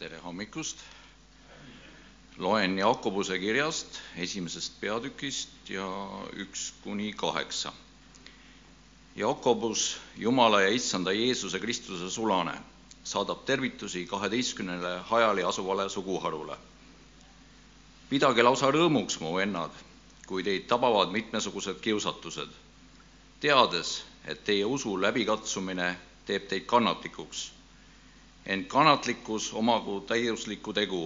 tere hommikust! loen Jakobuse kirjast esimesest peatükist ja üks kuni kaheksa. Jakobus, Jumala ja Issanda Jeesuse Kristuse sulane, saadab tervitusi kaheteistkümnele hajali asuvale suguharule. pidage lausa rõõmuks, mu vennad, kui teid tabavad mitmesugused kiusatused, teades, et teie usu läbikatsumine teeb teid kannatlikuks ent kannatlikkus omagu täiuslikku tegu,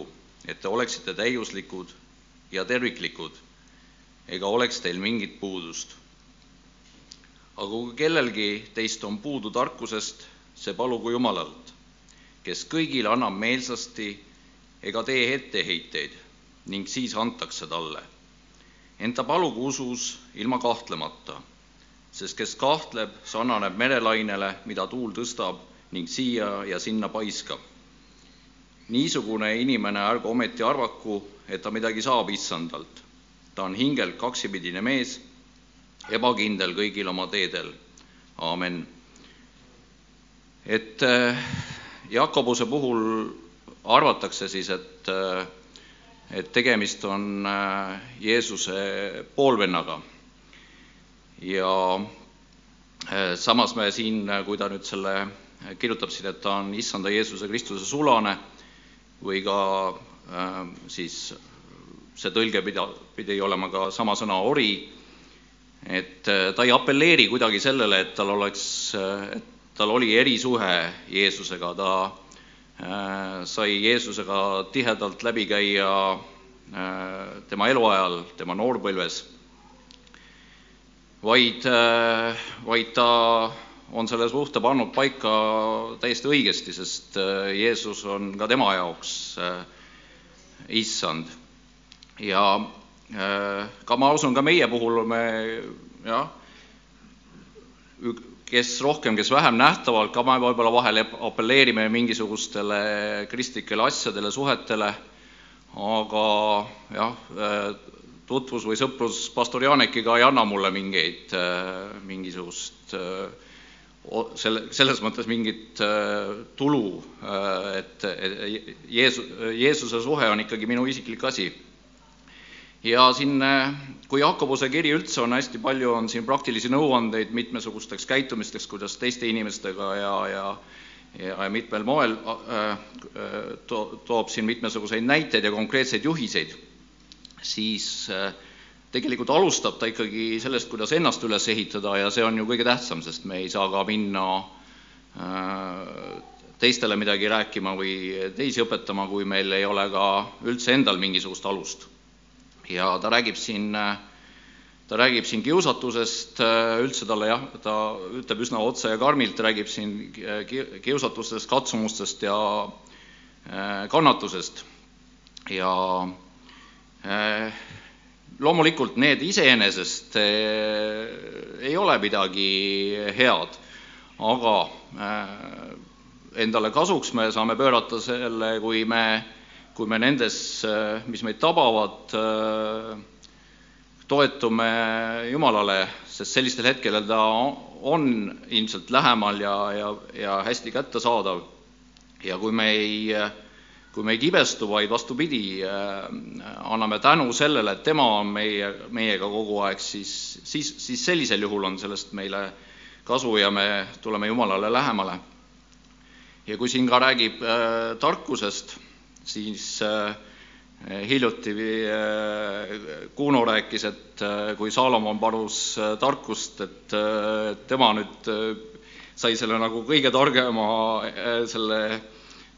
et te oleksite täiuslikud ja terviklikud, ega oleks teil mingit puudust. aga kui kellelgi teist on puudu tarkusest, see palugu Jumalalt, kes kõigile annab meelsasti ega tee etteheiteid ning siis antakse talle. ent ta palugu usus ilma kahtlemata, sest kes kahtleb, sarnaneb merelainele, mida tuul tõstab ning siia ja sinna paiskab. niisugune inimene ärgu ometi arvaku, et ta midagi saab issandalt. ta on hingelt kaksipidine mees, ebakindel kõigil oma teedel. aamen. et Jakobuse puhul arvatakse siis, et, et tegemist on Jeesuse poolvennaga. ja samas me siin, kui ta nüüd selle kirjutab siin, et ta on issanda Jeesuse Kristuse sulane või ka äh, siis see tõlge pida, pidi olema ka sama sõna ori, et äh, ta ei apelleeri kuidagi sellele, et tal oleks, et tal oli erisuhe Jeesusega, ta äh, sai Jeesusega tihedalt läbi käia äh, tema eluajal, tema noorpõlves, vaid äh,, vaid ta on selle suhte pannud paika täiesti õigesti, sest Jeesus on ka tema jaoks issand. ja ka ma usun, ka meie puhul me jah, kes rohkem, kes vähem nähtavalt, ka me võib-olla vahel apelleerime mingisugustele kristlikele asjadele, suhetele, aga jah, tutvus või sõprus pastor Janekiga ei anna mulle mingeid, mingisugust selle, selles mõttes mingit tulu, et Jeesu, Jeesuse suhe on ikkagi minu isiklik asi. ja siin, kui Jakobuse kiri üldse on hästi palju, on siin praktilisi nõuandeid mitmesugusteks käitumisteks, kuidas teiste inimestega ja, ja ja mitmel moel to, toob siin mitmesuguseid näiteid ja konkreetseid juhiseid, siis tegelikult alustab ta ikkagi sellest, kuidas ennast üles ehitada ja see on ju kõige tähtsam, sest me ei saa ka minna teistele midagi rääkima või teisi õpetama, kui meil ei ole ka üldse endal mingisugust alust. ja ta räägib siin, ta räägib siin kiusatusest, üldse talle jah, ta ütleb üsna otse ja karmilt, räägib siin kiusatustest, katsumustest ja kannatusest ja loomulikult need iseenesest ei ole midagi head, aga endale kasuks me saame pöörata selle, kui me, kui me nendes, mis meid tabavad, toetume Jumalale, sest sellistel hetkedel ta on ilmselt lähemal ja, ja, ja hästi kättesaadav. ja kui me ei kui me ei kibestu, vaid vastupidi, anname tänu sellele, et tema on meie, meiega kogu aeg, siis, siis, siis sellisel juhul on sellest meile kasu ja me tuleme Jumalale lähemale. ja kui siin ka räägib äh, tarkusest, siis äh, hiljuti äh, Kuno rääkis, et äh, kui Saalomon palus äh, tarkust, et äh, tema nüüd äh, sai selle nagu kõige targema äh, selle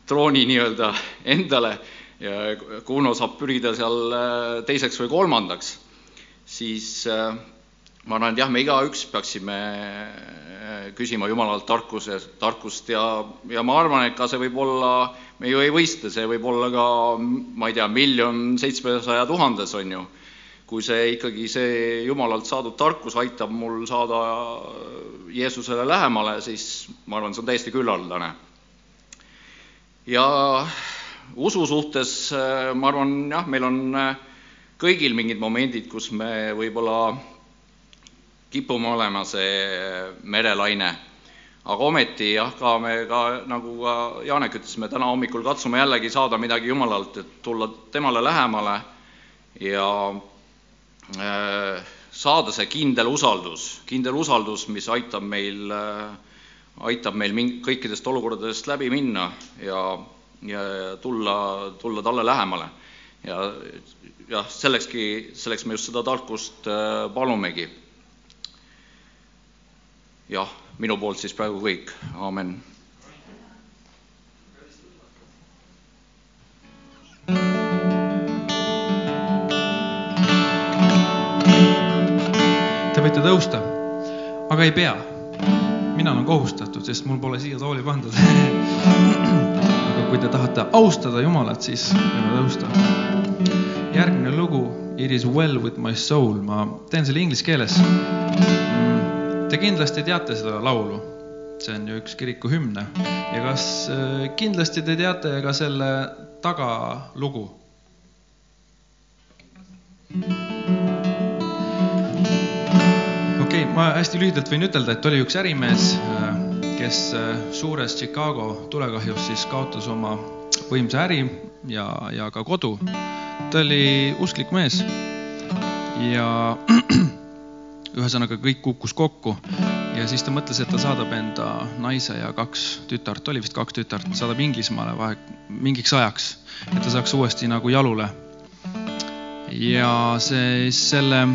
trooni nii-öelda endale ja Kuno saab pürida seal teiseks või kolmandaks, siis ma arvan, et jah, me igaüks peaksime küsima Jumalalt tarkuse, tarkust ja, ja ma arvan, et ka see võib olla, me ju ei võistle, see võib olla ka, ma ei tea, miljon seitsmesaja tuhandes, on ju. kui see ikkagi, see Jumalalt saadud tarkus aitab mul saada Jeesusele lähemale, siis ma arvan, see on täiesti küllaldane ja usu suhtes ma arvan, jah, meil on kõigil mingid momendid, kus me võib-olla kipume olema see merelaine, aga ometi jah, ka me ka, nagu ka Janek ütles, me täna hommikul katsume jällegi saada midagi Jumalalt, et tulla temale lähemale ja äh, saada see kindel usaldus, kindel usaldus, mis aitab meil äh,, aitab meil min-, kõikidest olukordadest läbi minna ja, ja, tulla, tulla talle lähemale. ja jah, sellekski, selleks me just seda tarkust äh, palumegi. jah, minu poolt siis praegu kõik, aamen. Te võite tõusta, aga ei pea. Mina olen kohustatud, sest mul pole siia tooli pandud aga kui te tahate austada Jumalat, siis võime tõusta. järgmine lugu, It is well with my soul, ma teen selle inglise keeles. Te kindlasti teate seda laulu, see on ju üks kiriku hümne ja kas äh, kindlasti te teate ka selle tagalugu? okei okay,, ma hästi lühidalt võin ütelda, et oli üks ärimees, kes suures Chicago tulekahjus siis kaotas oma võimsa äri ja, ja ka kodu. ta oli usklik mees ja ühesõnaga kõik kukkus kokku ja siis ta mõtles, et ta saadab enda naise ja kaks tütart, oli vist kaks tütart, saadab Inglismaale vahe, mingiks ajaks, et ta saaks uuesti nagu jalule. ja see, selle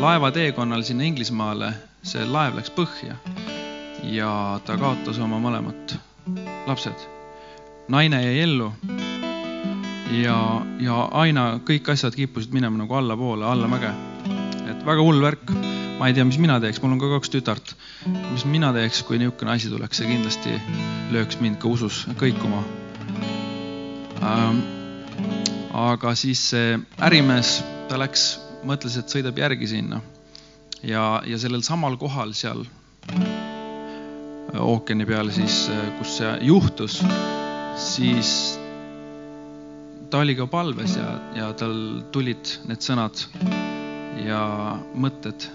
laeva teekonnal sinna Inglismaale see laev läks põhja ja ta kaotas oma mõlemad lapsed. naine jäi ellu ja, ja aina kõik asjad kippusid minema nagu allapoole, allamäge. et väga hull värk. ma ei tea, mis mina teeks, mul on ka kaks tütart. mis mina teeks, kui niisugune asi tuleks, see kindlasti lööks mind ka usus kõikuma ähm,. aga siis see ärimees, ta läks mõtles, et sõidab järgi sinna ja, ja sellel samal kohal seal ookeani peal siis, kus see juhtus, siis ta oli ka palves ja, ja tal tulid need sõnad ja mõtted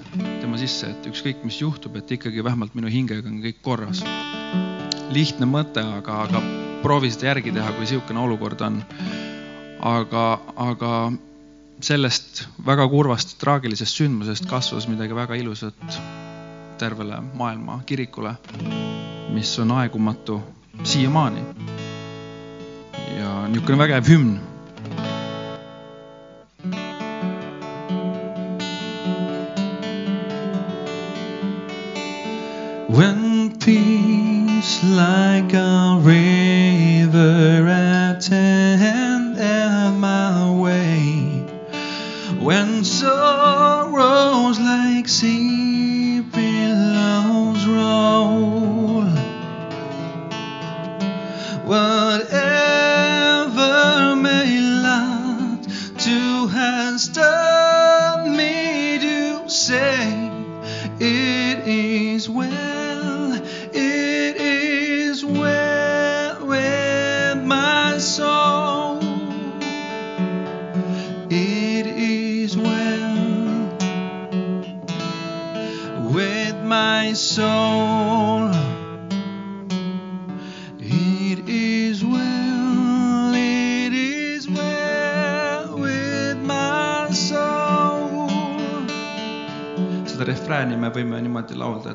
tema sisse, et ükskõik, mis juhtub, et ikkagi vähemalt minu hingega on kõik korras. lihtne mõte, aga, aga proovi seda järgi teha, kui niisugune olukord on. aga, aga sellest väga kurvast traagilisest sündmusest kasvas midagi väga ilusat tervele maailma kirikule, mis on aegumatu siiamaani. ja niisugune vägev hümn. When peace like a river sea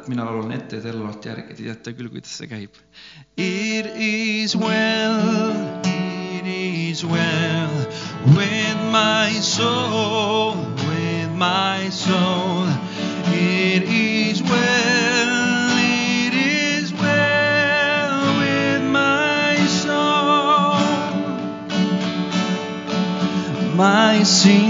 mina laulan ette ja te laulate järgi, te teate küll, kuidas see käib. It is well, it is well with my soul, with my soul. It is well, it is well with my soul. My sin,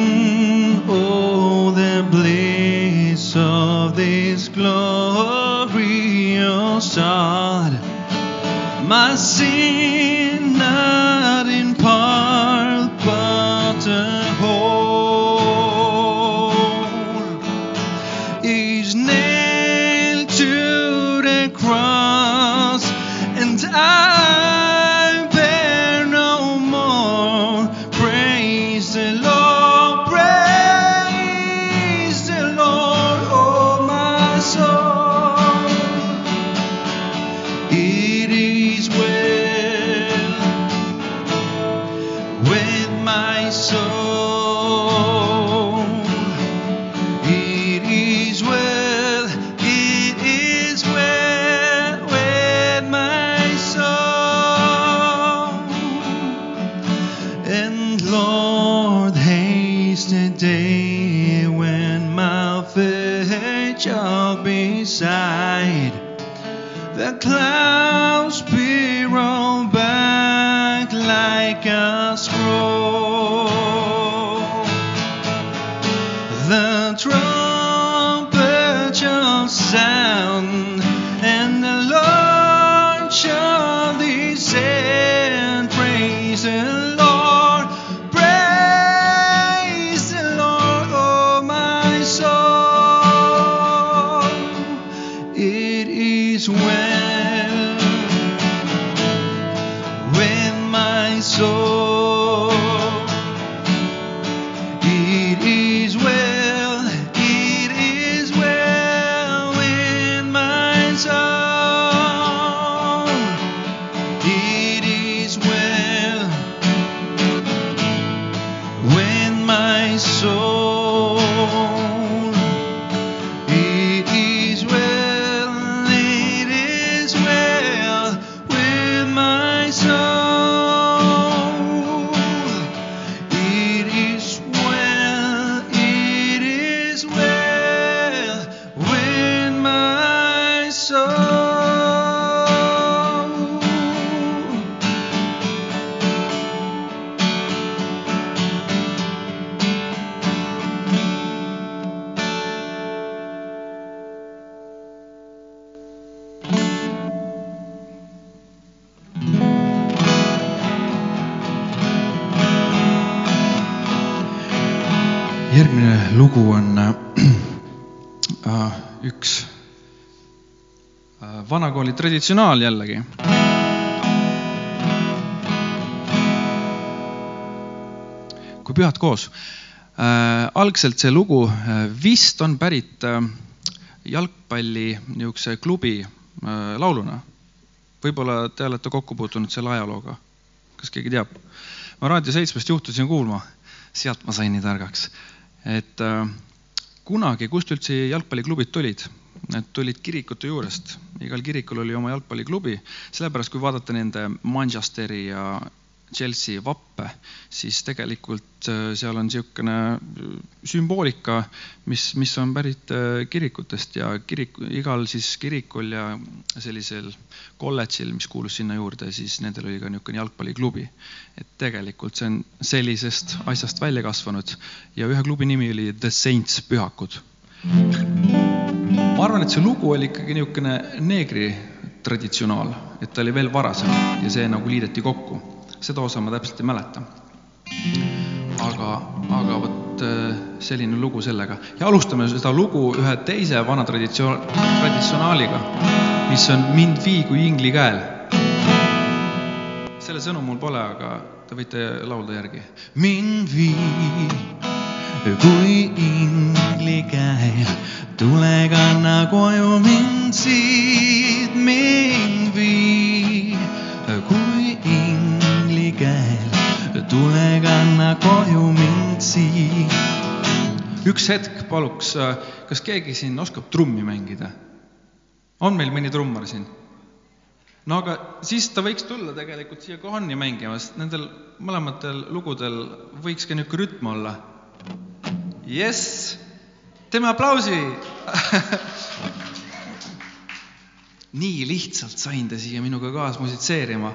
vanakooli traditsionaal jällegi. kui pühad koos äh,. algselt see lugu äh, vist on pärit äh, jalgpalli niisuguse klubi äh, lauluna. võib-olla te olete kokku puutunud selle ajalooga. kas keegi teab? ma Raadio seitsmest juhtusin kuulma, sealt ma sain nii targaks et äh, kunagi, kust üldse jalgpalliklubid tulid? Need tulid kirikute juurest, igal kirikul oli oma jalgpalliklubi, sellepärast kui vaadata nende Manchesteri ja Chelsea vappe, siis tegelikult äh, seal on niisugune sümboolika, mis, mis on pärit äh, kirikutest ja kirik, igal siis kirikul ja sellisel kolledžil, mis kuulus sinna juurde, siis nendel oli ka niisugune jalgpalliklubi. et tegelikult see on sellisest asjast välja kasvanud ja ühe klubi nimi oli The Saints pühakud. Ma arvan, et see lugu oli ikkagi niisugune neegri traditsionaal, et ta oli veel varasem ja see nagu liideti kokku seda osa ma täpselt ei mäleta. aga, aga vot äh, selline lugu sellega ja alustame seda lugu ühe teise vana traditsioon, traditsionaaliga, mis on Mind vii kui ingli käel. selle sõnu mul pole, aga te võite laulda järgi. mind vii kui ingli käel, tule kanna koju mind siit, mind vii kui ingli käel, tule kanna koju mind siit. üks hetk paluks, kas keegi siin oskab trummi mängida? on meil mõni trummar siin? no aga siis ta võiks tulla tegelikult siia kohani mängima, sest nendel mõlematel lugudel võiks ka niisugune rütm olla. jess, teeme aplausi nii lihtsalt sain ta siia minuga kaas musitseerima.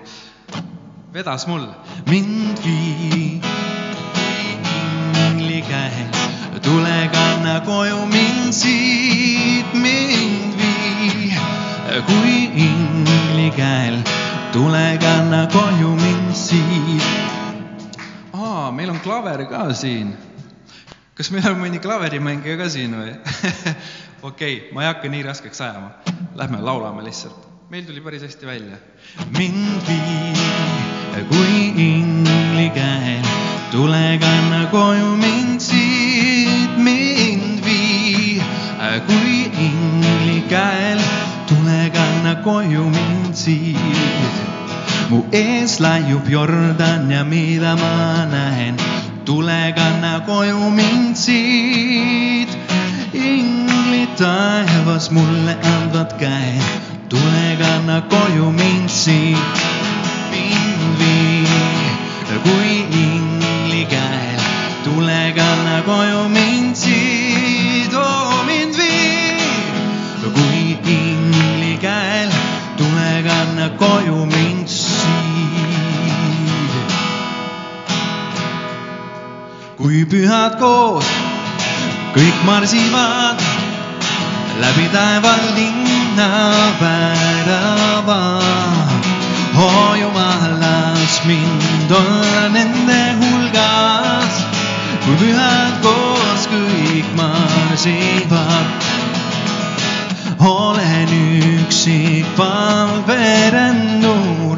vedas mul. mind vii ingli käel, tule kanna koju mind siit, mind vii kui ingli käel, tule kanna koju mind siit. aa, meil on klaver ka siin. Kas meil on mõni klaverimängija ka siin või? okei okay,, ma ei hakka nii raskeks ajama. Lähme laulame lihtsalt. meil tuli päris hästi välja. mind vii kui ingli käel, tule kanna koju mind siit, mind vii kui ingli käel, tule kanna koju mind siit. mu ees laiub Jordan ja mida ma näen, tule kanna koju mind siit. inglid taevas mulle andvad käe, tule kanna koju mind siit. mind vii kui ingli käel, tule kanna koju mind siit oh,, mind vii kui ingli käel, tule kanna koju mind. Pühad koos kõik marsivad läbi taeva linna värava. oo Jumal, las mind olla nende hulgas, kui pühad koos kõik marsivad olen üksik palverennuur,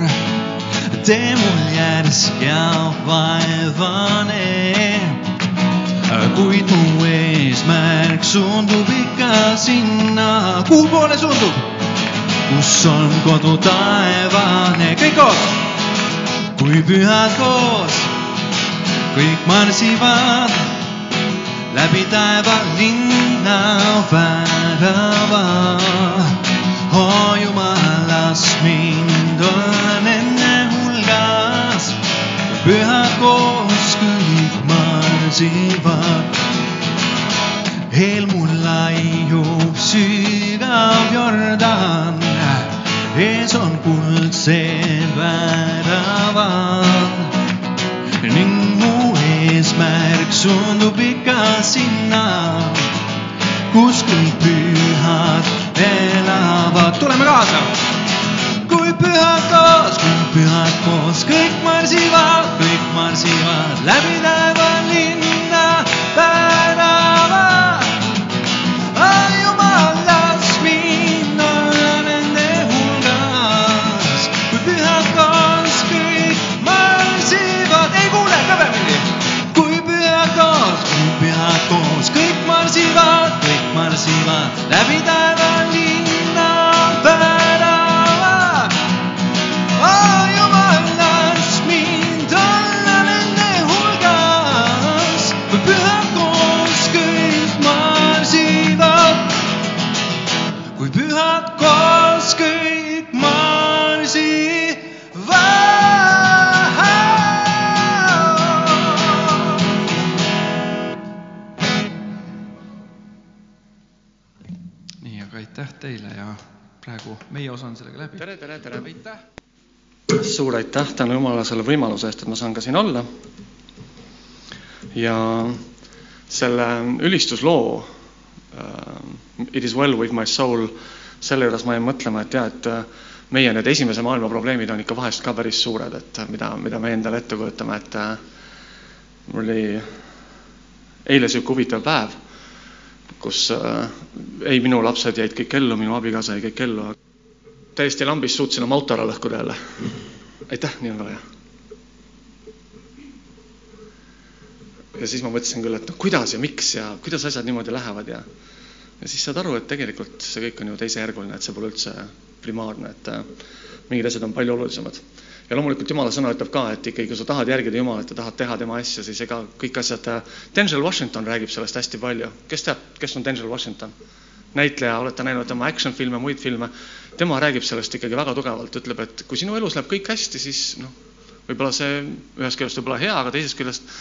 tee mul järsk ja vaevane. kuid mu eesmärk suundub ikka sinna, kuhu poole suundub? kus on kodu taevane, kõik koos. kui pühad koos, kõik marsivad läbi taeva linna selle võimaluse eest, et ma saan ka siin olla. ja selle ülistusloo uh, It is well with my soul, selle juures ma jäin mõtlema, et jah, et äh, meie need esimese maailma probleemid on ikka vahest ka päris suured, et äh, mida, mida me endale ette kujutame, et mul oli eile sihuke huvitav päev, kus uh, ei, minu lapsed jäid kõik ellu, minu abikaasa jäi kõik ellu, täiesti lambist suutsin oma auto ära lõhkuda jälle. aitäh, nii on väga hea. Ja siis ma mõtlesin küll, et no kuidas ja miks ja kuidas asjad niimoodi lähevad ja ja siis saad aru, et tegelikult see kõik on ju teisejärguline, et see pole üldse primaarne, et äh, mingid asjad on palju olulisemad. ja loomulikult Jumala sõna ütleb ka, et ikkagi, kui sa tahad järgida Jumalat ja tahad teha tema asja, siis ega kõik asjad, Denzel Washington räägib sellest hästi palju. kes teab, kes on Denzel Washington? näitleja, olete näinud tema action filme, muid filme, tema räägib sellest ikkagi väga tugevalt, ütleb, et kui sinu elus läheb kõik hästi, siis noh, võib-olla see ühest küljest võib olla hea, aga teisest küljest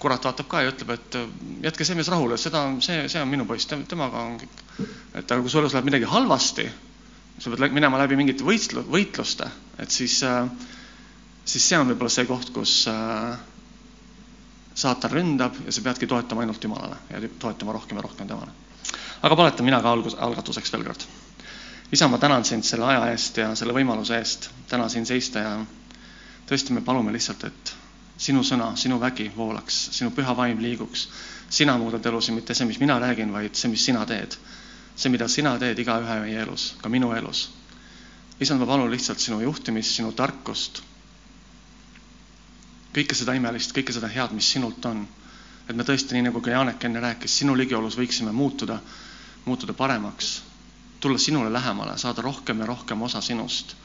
kurat vaatab ka ja ütleb, et jätke see mees rahule, seda, see, see on minu poiss, temaga on kõik. et aga kui su elus läheb midagi halvasti, sa pead minema läbi mingite võistlu-, võitluste, et siis, siis see on võib-olla see koht, kus saatan ründab ja sa peadki toetama ainult Jumalale ja toetama rohkem ja rohkem temale. aga paletan mina ka algus, algatuseks veel kord. isa, ma tänan sind selle aja eest ja selle võimaluse eest täna siin seista ja tõesti, me palume lihtsalt, et sinu sõna, sinu vägi voolaks, sinu püha vaim liiguks. sina muudad elusid, mitte see, mis mina räägin, vaid see, mis sina teed. see, mida sina teed igaühe meie elus, ka minu elus. issand, ma palun lihtsalt sinu juhtimist, sinu tarkust. kõike seda imelist, kõike seda head, mis sinult on. et me tõesti, nii nagu ka Janek enne rääkis, sinu ligiolus võiksime muutuda, muutuda paremaks, tulla sinule lähemale, saada rohkem ja rohkem osa sinust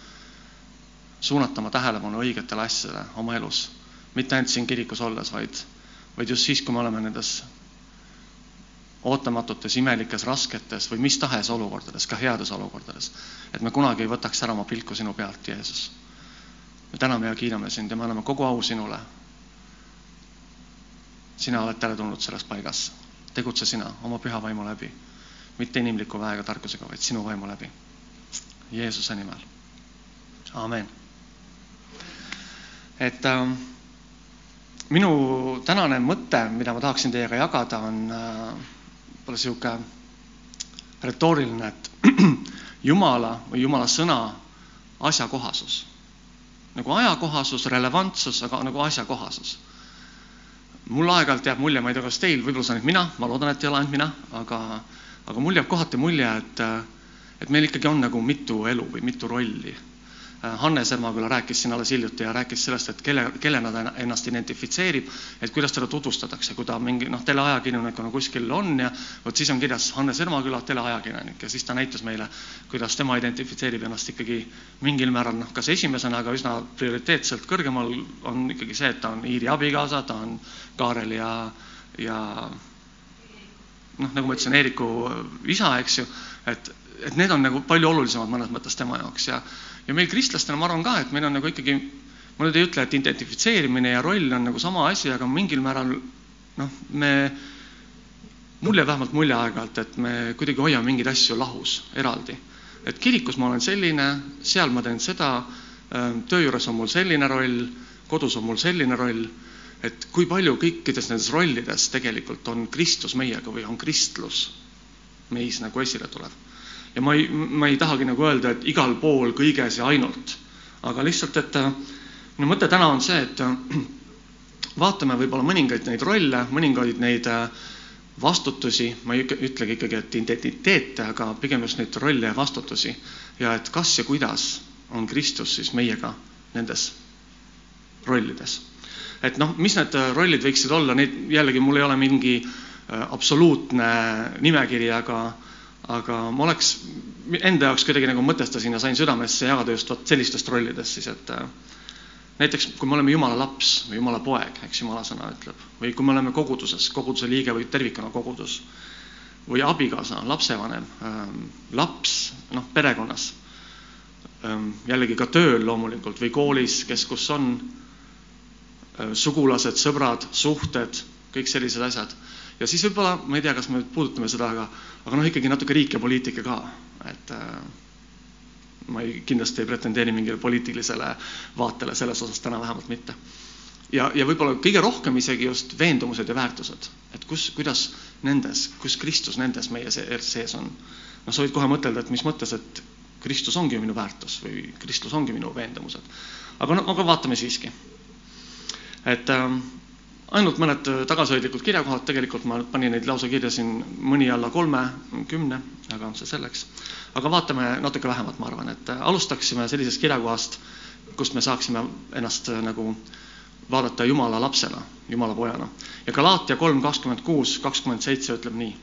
suunata oma tähelepanu õigetele asjadele oma elus mitte ainult siin kirikus olles, vaid, vaid just siis, kui me oleme nendes ootamatutes, imelikes, rasketes või mis tahes olukordades, ka heades olukordades, et me kunagi ei võtaks ära oma pilku sinu pealt, Jeesus. me täname ja kiidame sind ja me anname kogu au sinule. sina oled teretulnud selles paigas, tegutse sina oma püha vaimu läbi, mitte inimliku väega tarkusega, vaid sinu vaimu läbi. Jeesuse nimel, amen. et ähm, minu tänane mõte, mida ma tahaksin teiega jagada, on võib-olla niisugune retooriline, et Jumala või Jumala sõna asjakohasus. nagu ajakohasus, relevantsus, aga nagu asjakohasus. mul aeg-ajalt jääb mulje, ma ei tea, kas teil, võib-olla see ainult mina, ma loodan, et ei ole ainult mina, aga, aga mul jääb kohati mulje, et, et meil ikkagi on nagu mitu elu või mitu rolli Äh, Hannes Ermaküla rääkis siin alles hiljuti ja rääkis sellest, et kelle, kellena ta ennast identifitseerib, et kuidas teda tutvustatakse, kui ta mingi noh, teleajakirjanikuna kuskil on ja vot siis on kirjas Hannes Ermaküla, teleajakirjanik ja siis ta näitas meile, kuidas tema identifitseerib ennast ikkagi mingil määral noh, kas esimesena, aga üsna prioriteetselt kõrgemal on ikkagi see, et ta on Iiri abikaasa, ta on Kaarel ja, ja noh, nagu ma ütlesin, Eeriku isa, eks ju, et, et need on nagu palju olulisemad mõnes mõttes tema jaoks ja ja meil kristlastena ma arvan ka, et meil on nagu ikkagi, ma nüüd ei ütle, et identifitseerimine ja roll on nagu sama asi, aga mingil määral noh, me, mul jääb vähemalt mulje aeg-ajalt, et me kuidagi hoiame mingeid asju lahus, eraldi. et kirikus ma olen selline, seal ma teen seda, ähm, töö juures on mul selline roll, kodus on mul selline roll, et kui palju kõikides nendes rollides tegelikult on Kristus meiega või on kristlus meis nagu esile tuleb ja ma ei, ma ei tahagi nagu öelda, et igal pool kõiges ja ainult, aga lihtsalt, et minu mõte täna on see, et vaatame võib-olla mõningaid neid rolle, mõningaid neid äh, vastutusi, ma ei ütlegi ikkagi, et identiteete, aga pigem just neid rolle ja vastutusi. Ja et kas ja kuidas on Kristus siis meiega nendes rollides. et noh, mis need rollid võiksid olla, neid jällegi mul ei ole mingi äh, absoluutne nimekiri, aga aga ma oleks enda jaoks kuidagi nagu mõtestasin ja sain südamesse jagada just vot sellistest rollidest siis, et äh, näiteks kui me oleme Jumala laps või Jumala poeg, eks Jumala sõna ütleb, või kui me oleme koguduses, koguduse liige või tervikuna kogudus, või abikaasa, lapsevanem, ähm, laps, noh, perekonnas, ähm, jällegi ka tööl loomulikult või koolis, kes kus on, äh, sugulased, sõbrad, suhted, kõik sellised asjad ja siis võib-olla, ma ei tea, kas me puudutame seda, aga, aga noh, ikkagi natuke riik ja poliitika ka, et äh, ma ei, kindlasti ei pretendeeri mingile poliitilisele vaatele selles osas täna vähemalt mitte. ja, ja võib-olla kõige rohkem isegi just veendumused ja väärtused, et kus, kuidas nendes, kus Kristus nendes meie sees on. noh, sa võid kohe mõtelda, et mis mõttes, et Kristus ongi minu väärtus või Kristus ongi minu veendumused. aga no, aga vaatame siiski. et äh, ainult mõned äh, tagasihoidlikud kirjakohad, tegelikult ma panin neid lausa kirja siin mõni alla kolmekümne, aga see selleks. aga vaatame natuke vähemat, ma arvan, et äh, alustaksime sellisest kirjakohast, kust me saaksime ennast äh, nagu vaadata Jumala lapsena, Jumala pojana. ja Galaatia kolm kakskümmend kuus, kakskümmend seitse ütleb nii.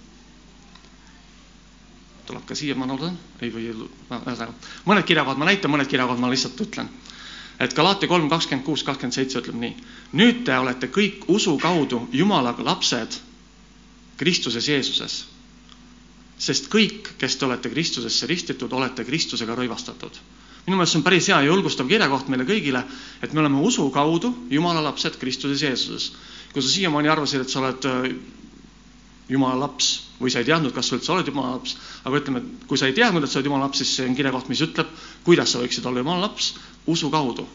tuleb ka siia, ma loodan, ei või, ühesõnaga, mõned kirjakohad ma näitan, mõned kirjakohad ma lihtsalt ütlen et Galaatia kolm, kakskümmend kuus, kakskümmend seitse ütleb nii. nüüd te olete kõik usu kaudu Jumala lapsed Kristuses Jeesuses. sest kõik, kes te olete Kristusesse ristitud, olete Kristusega rõivastatud. minu meelest see on päris hea ja julgustav kirjakoht meile kõigile, et me oleme usu kaudu Jumala lapsed Kristuses Jeesuses. kui sa siiamaani arvasid, et sa oled äh, Jumala laps või sa ei teadnud, kas sa üldse oled Jumala laps, aga ütleme, kui sa ei teadnud, et sa oled Jumala laps, siis see on kirjakoht, mis ütleb, kuidas sa võiksid olla Jumala laps usu kaudu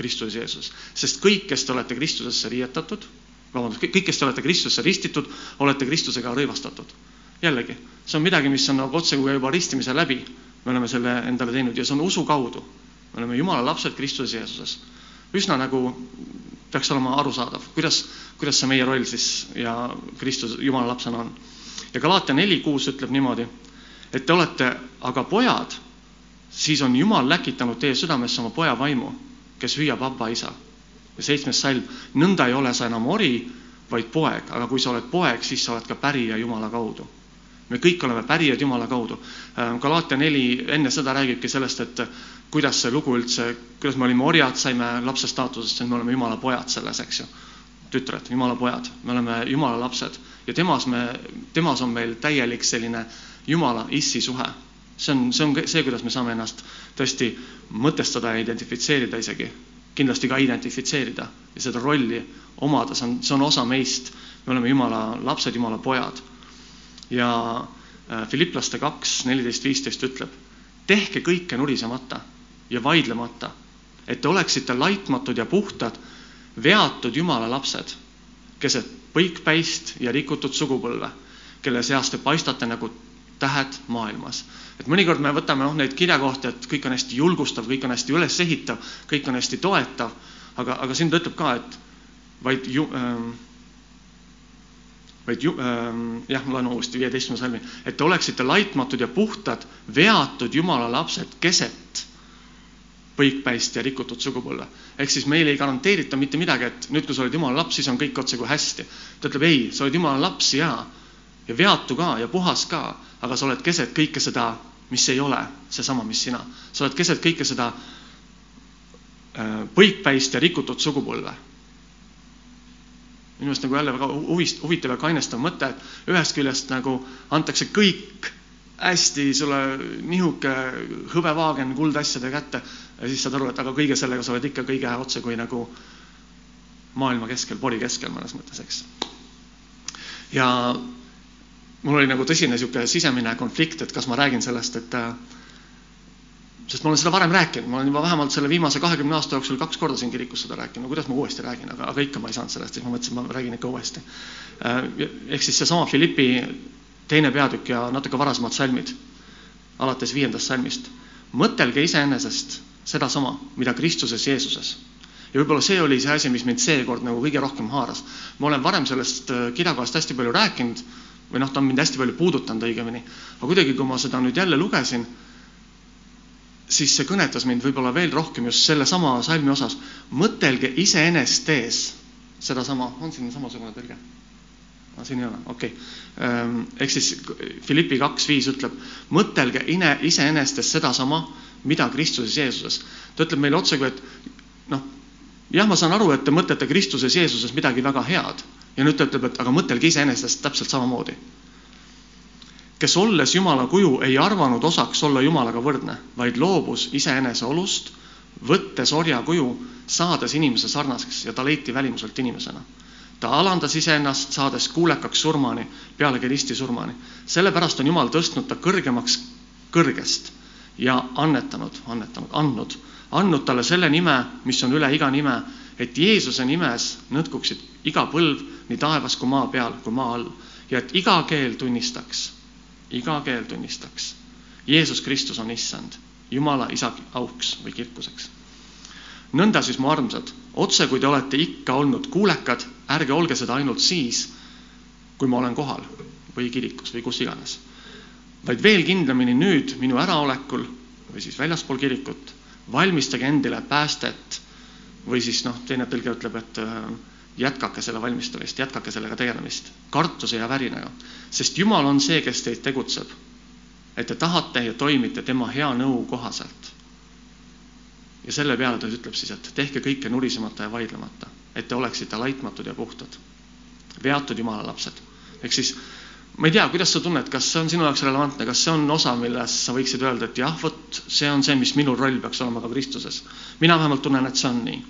Kristus Jeesus. sest kõik, kes te olete Kristusesse riietatud, vabandust, kõik, kes te olete Kristusesse ristitud, olete Kristusega rõivastatud. jällegi, see on midagi, mis on nagu otsekui juba ristimise läbi. me oleme selle endale teinud ja see on usu kaudu. me oleme Jumala lapsed Kristuses Jeesuses. üsna nagu peaks olema arusaadav, kuidas, kuidas see meie roll siis ja Kristus Jumala lapsena on. ja Galaatia neli kuus ütleb niimoodi, et te olete aga pojad siis on Jumal läkitanud teie südamesse oma poja vaimu, kes hüüab Abba isa. ja seitsmes salm, nõnda ei ole sa enam ori, vaid poeg, aga kui sa oled poeg, siis sa oled ka pärija Jumala kaudu. me kõik oleme pärijad Jumala kaudu. Äh, Galaatia neli enne seda räägibki sellest, et kuidas see lugu üldse, kuidas me olime orjad, saime lapse staatusest, me oleme Jumala pojad selles, eks ju. tütred, Jumala pojad, me oleme Jumala lapsed ja temas me, temas on meil täielik selline Jumala issi suhe see on, see on see, kuidas me saame ennast tõesti mõtestada ja identifitseerida isegi, kindlasti ka identifitseerida ja seda rolli omada, see on, see on osa meist. me oleme Jumala lapsed, Jumala pojad. ja äh, Philipplaste kaks, neliteist, viisteist ütleb, tehke kõike nurisemata ja vaidlemata, et te oleksite laitmatud ja puhtad, veatud Jumala lapsed keset põikpäist ja rikutud sugupõlve, kelle seast te paistate nagu tähed maailmas. Et mõnikord me võtame noh, neid kirjakohti, et kõik on hästi julgustav, kõik on hästi ülesehitav, kõik on hästi toetav, aga, aga siin ta ütleb ka, et vaid ju, ähm, vaid ju, ähm, jah, ma loen uuesti viieteistkümnenda salmi, et te oleksite laitmatud ja puhtad, veatud Jumala lapsed keset põikpäist ja rikutud sugupõlve. ehk siis meile ei garanteerita mitte midagi, et nüüd, kui sa oled Jumala laps, siis on kõik otsekui hästi. ta ütleb ei, sa oled Jumala laps ja, ja veatu ka ja puhas ka, aga sa oled keset kõike seda, mis ei ole seesama, mis sina. sa oled keset kõike seda äh, põikpäist ja rikutud sugupõlve minu meelest nagu jälle väga huvist, huvitav ja kainestav mõte, et ühest küljest nagu antakse kõik hästi sulle nihuke hõbevaagen kuldasjade kätte ja siis saad aru, et aga kõige sellega sa oled ikka kõige otse kui nagu maailma keskel, pori keskel mõnes mõttes, eks. ja mul oli nagu tõsine niisugune sisemine konflikt, et kas ma räägin sellest, et äh, sest ma olen seda varem rääkinud, ma olen juba vähemalt selle viimase kahekümne aasta jooksul kaks korda siin kirikus seda rääkinud, no kuidas ma uuesti räägin, aga, aga ikka ma ei saanud sellest, siis ma mõtlesin, ma räägin ikka uuesti. Äh, ehk siis seesama Philippi teine peatükk ja natuke varasemad salmid, alates viiendast salmist. mõtelge iseenesest sedasama, mida Kristuses Jeesuses. ja võib-olla see oli see asi, mis mind seekord nagu kõige rohkem haaras. ma olen varem sellest äh, kirjakohast hästi palju rääkinud või noh, ta on mind hästi palju puudutanud õigemini, aga kuidagi, kui ma seda nüüd jälle lugesin siis see kõnetas mind võib-olla veel rohkem just sellesama salmi osas. mõtelge iseenest ees sedasama, on siin samasugune tõlge? No, siin ei ole, okei okay.. ehk siis Philippi kaks viis ütleb, mõtelge ine, iseenestes sedasama, mida Kristuses Jeesuses. ta ütleb meile otsekui, et noh, jah, ma saan aru, et te mõtlete Kristuses Jeesuses midagi väga head ja nüüd ta ütleb, et aga mõtelge iseenesest täpselt samamoodi kes olles Jumala kuju ei arvanud osaks olla Jumalaga võrdne, vaid loobus iseenese olust, võttes orja kuju, saades inimese sarnaseks ja ta leiti välimuselt inimesena. ta alandas iseennast, saades kuulekaks surmani, pealegi risti surmani. sellepärast on Jumal tõstnud ta kõrgemaks kõrgest ja annetanud, annetanud, andnud, andnud talle selle nime, mis on üle iga nime, et Jeesuse nimes nõtkuksid iga põlv nii taevas kui maa peal kui maa all ja et iga keel tunnistaks iga keel tunnistaks. Jeesus Kristus on issand, Jumala isa auks või kirkuseks. nõnda siis, mu armsad, otse kui te olete ikka olnud kuulekad, ärge olge seda ainult siis, kui ma olen kohal või kirikus või kus iganes. vaid veel kindlamini nüüd minu äraolekul või siis väljaspool kirikut, valmistage endile päästet või siis noh, teine tõlge ütleb, et äh, jätkake selle valmistamist, jätkake sellega tegelemist kartuse ja värinaga, sest Jumal on see, kes teid tegutseb. et te tahate ja toimite tema hea nõu kohaselt. ja selle peale ta ütleb siis, et tehke kõike nurisemata ja vaidlemata, et te oleksite laitmatud ja puhtad, veatud Jumala lapsed. ehk siis ma ei tea, kuidas sa tunned, kas see on sinu jaoks relevantne, kas see on osa, milles sa võiksid öelda, et jah, vot see on see, mis minu roll peaks olema ka Kristuses. mina vähemalt tunnen, et see on nii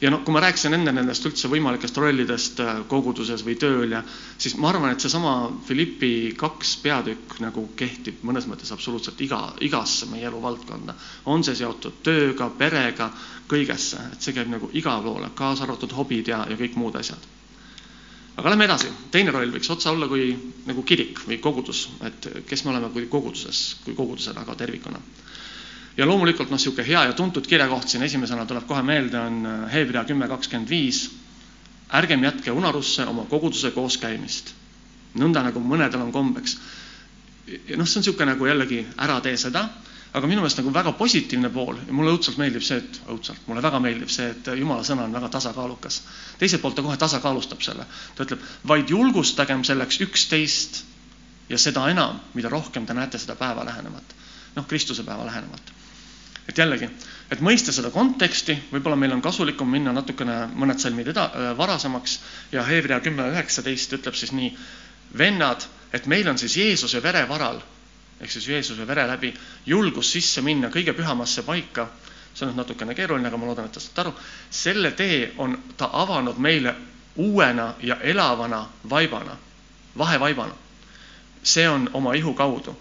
ja noh, kui ma rääkisin enne nendest üldse võimalikest rollidest äh, koguduses või tööl ja siis ma arvan, et seesama Philippi kaks peatükk nagu kehtib mõnes mõttes absoluutselt iga, igasse meie eluvaldkonda. on see seotud tööga, perega, kõigesse, et see käib nagu igale poole, kaasa arvatud hobid ja, ja kõik muud asjad. Aga lähme edasi, teine roll võiks otsa olla kui nagu kirik või kogudus, et kes me oleme kui koguduses, kui kogudusena ka tervikuna. Ja loomulikult noh, niisugune hea ja tuntud kirjakoht siin esimesena tuleb kohe meelde, on äh, Hebra kümme kakskümmend viis. ärgem jätke unarusse oma koguduse kooskäimist, nõnda nagu mõnedel on kombeks. noh, see on niisugune nagu jällegi ära tee seda, aga minu meelest nagu väga positiivne pool ja mulle õudselt meeldib see, et õudselt, mulle väga meeldib see, et jumala sõna on väga tasakaalukas. teiselt poolt ta kohe tasakaalustab selle, ta ütleb, vaid julgustagem selleks üksteist ja seda enam, mida rohkem te näete seda päeva lähenevat, noh, Kristuse päeva lähenevat. Et jällegi, et mõista seda konteksti, võib-olla meil on kasulikum minna natukene mõned salmid eda-, äh, varasemaks ja Hebra kümme üheksateist ütleb siis nii, vennad, et meil on siis Jeesuse vere varal, ehk siis Jeesuse vere läbi, julgus sisse minna kõige pühamasse paika, see on nüüd natukene keeruline, aga ma loodan, et te saate aru, selle tee on ta avanud meile uuena ja elavana vaibana, vahevaibana. see on oma ihu kaudu.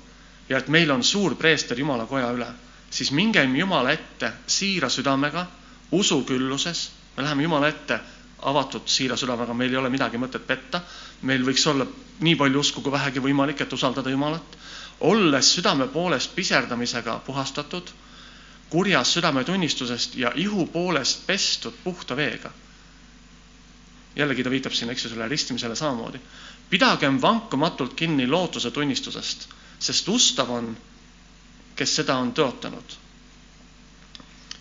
Ja et meil on suur preester Jumala koja üle siis mingem Jumala ette siira südamega, usukülluses, me läheme Jumala ette avatud siira südamega, meil ei ole midagi mõtet petta, meil võiks olla nii palju usku kui vähegi võimalik, et usaldada Jumalat, olles südame poolest piserdamisega puhastatud, kurjast südametunnistusest ja ihu poolest pestud puhta veega. jällegi ta viitab siin, eks ju, selle ristimisele samamoodi. pidagem vankumatult kinni lootuse tunnistusest, sest ustav on, kes seda on tõotanud.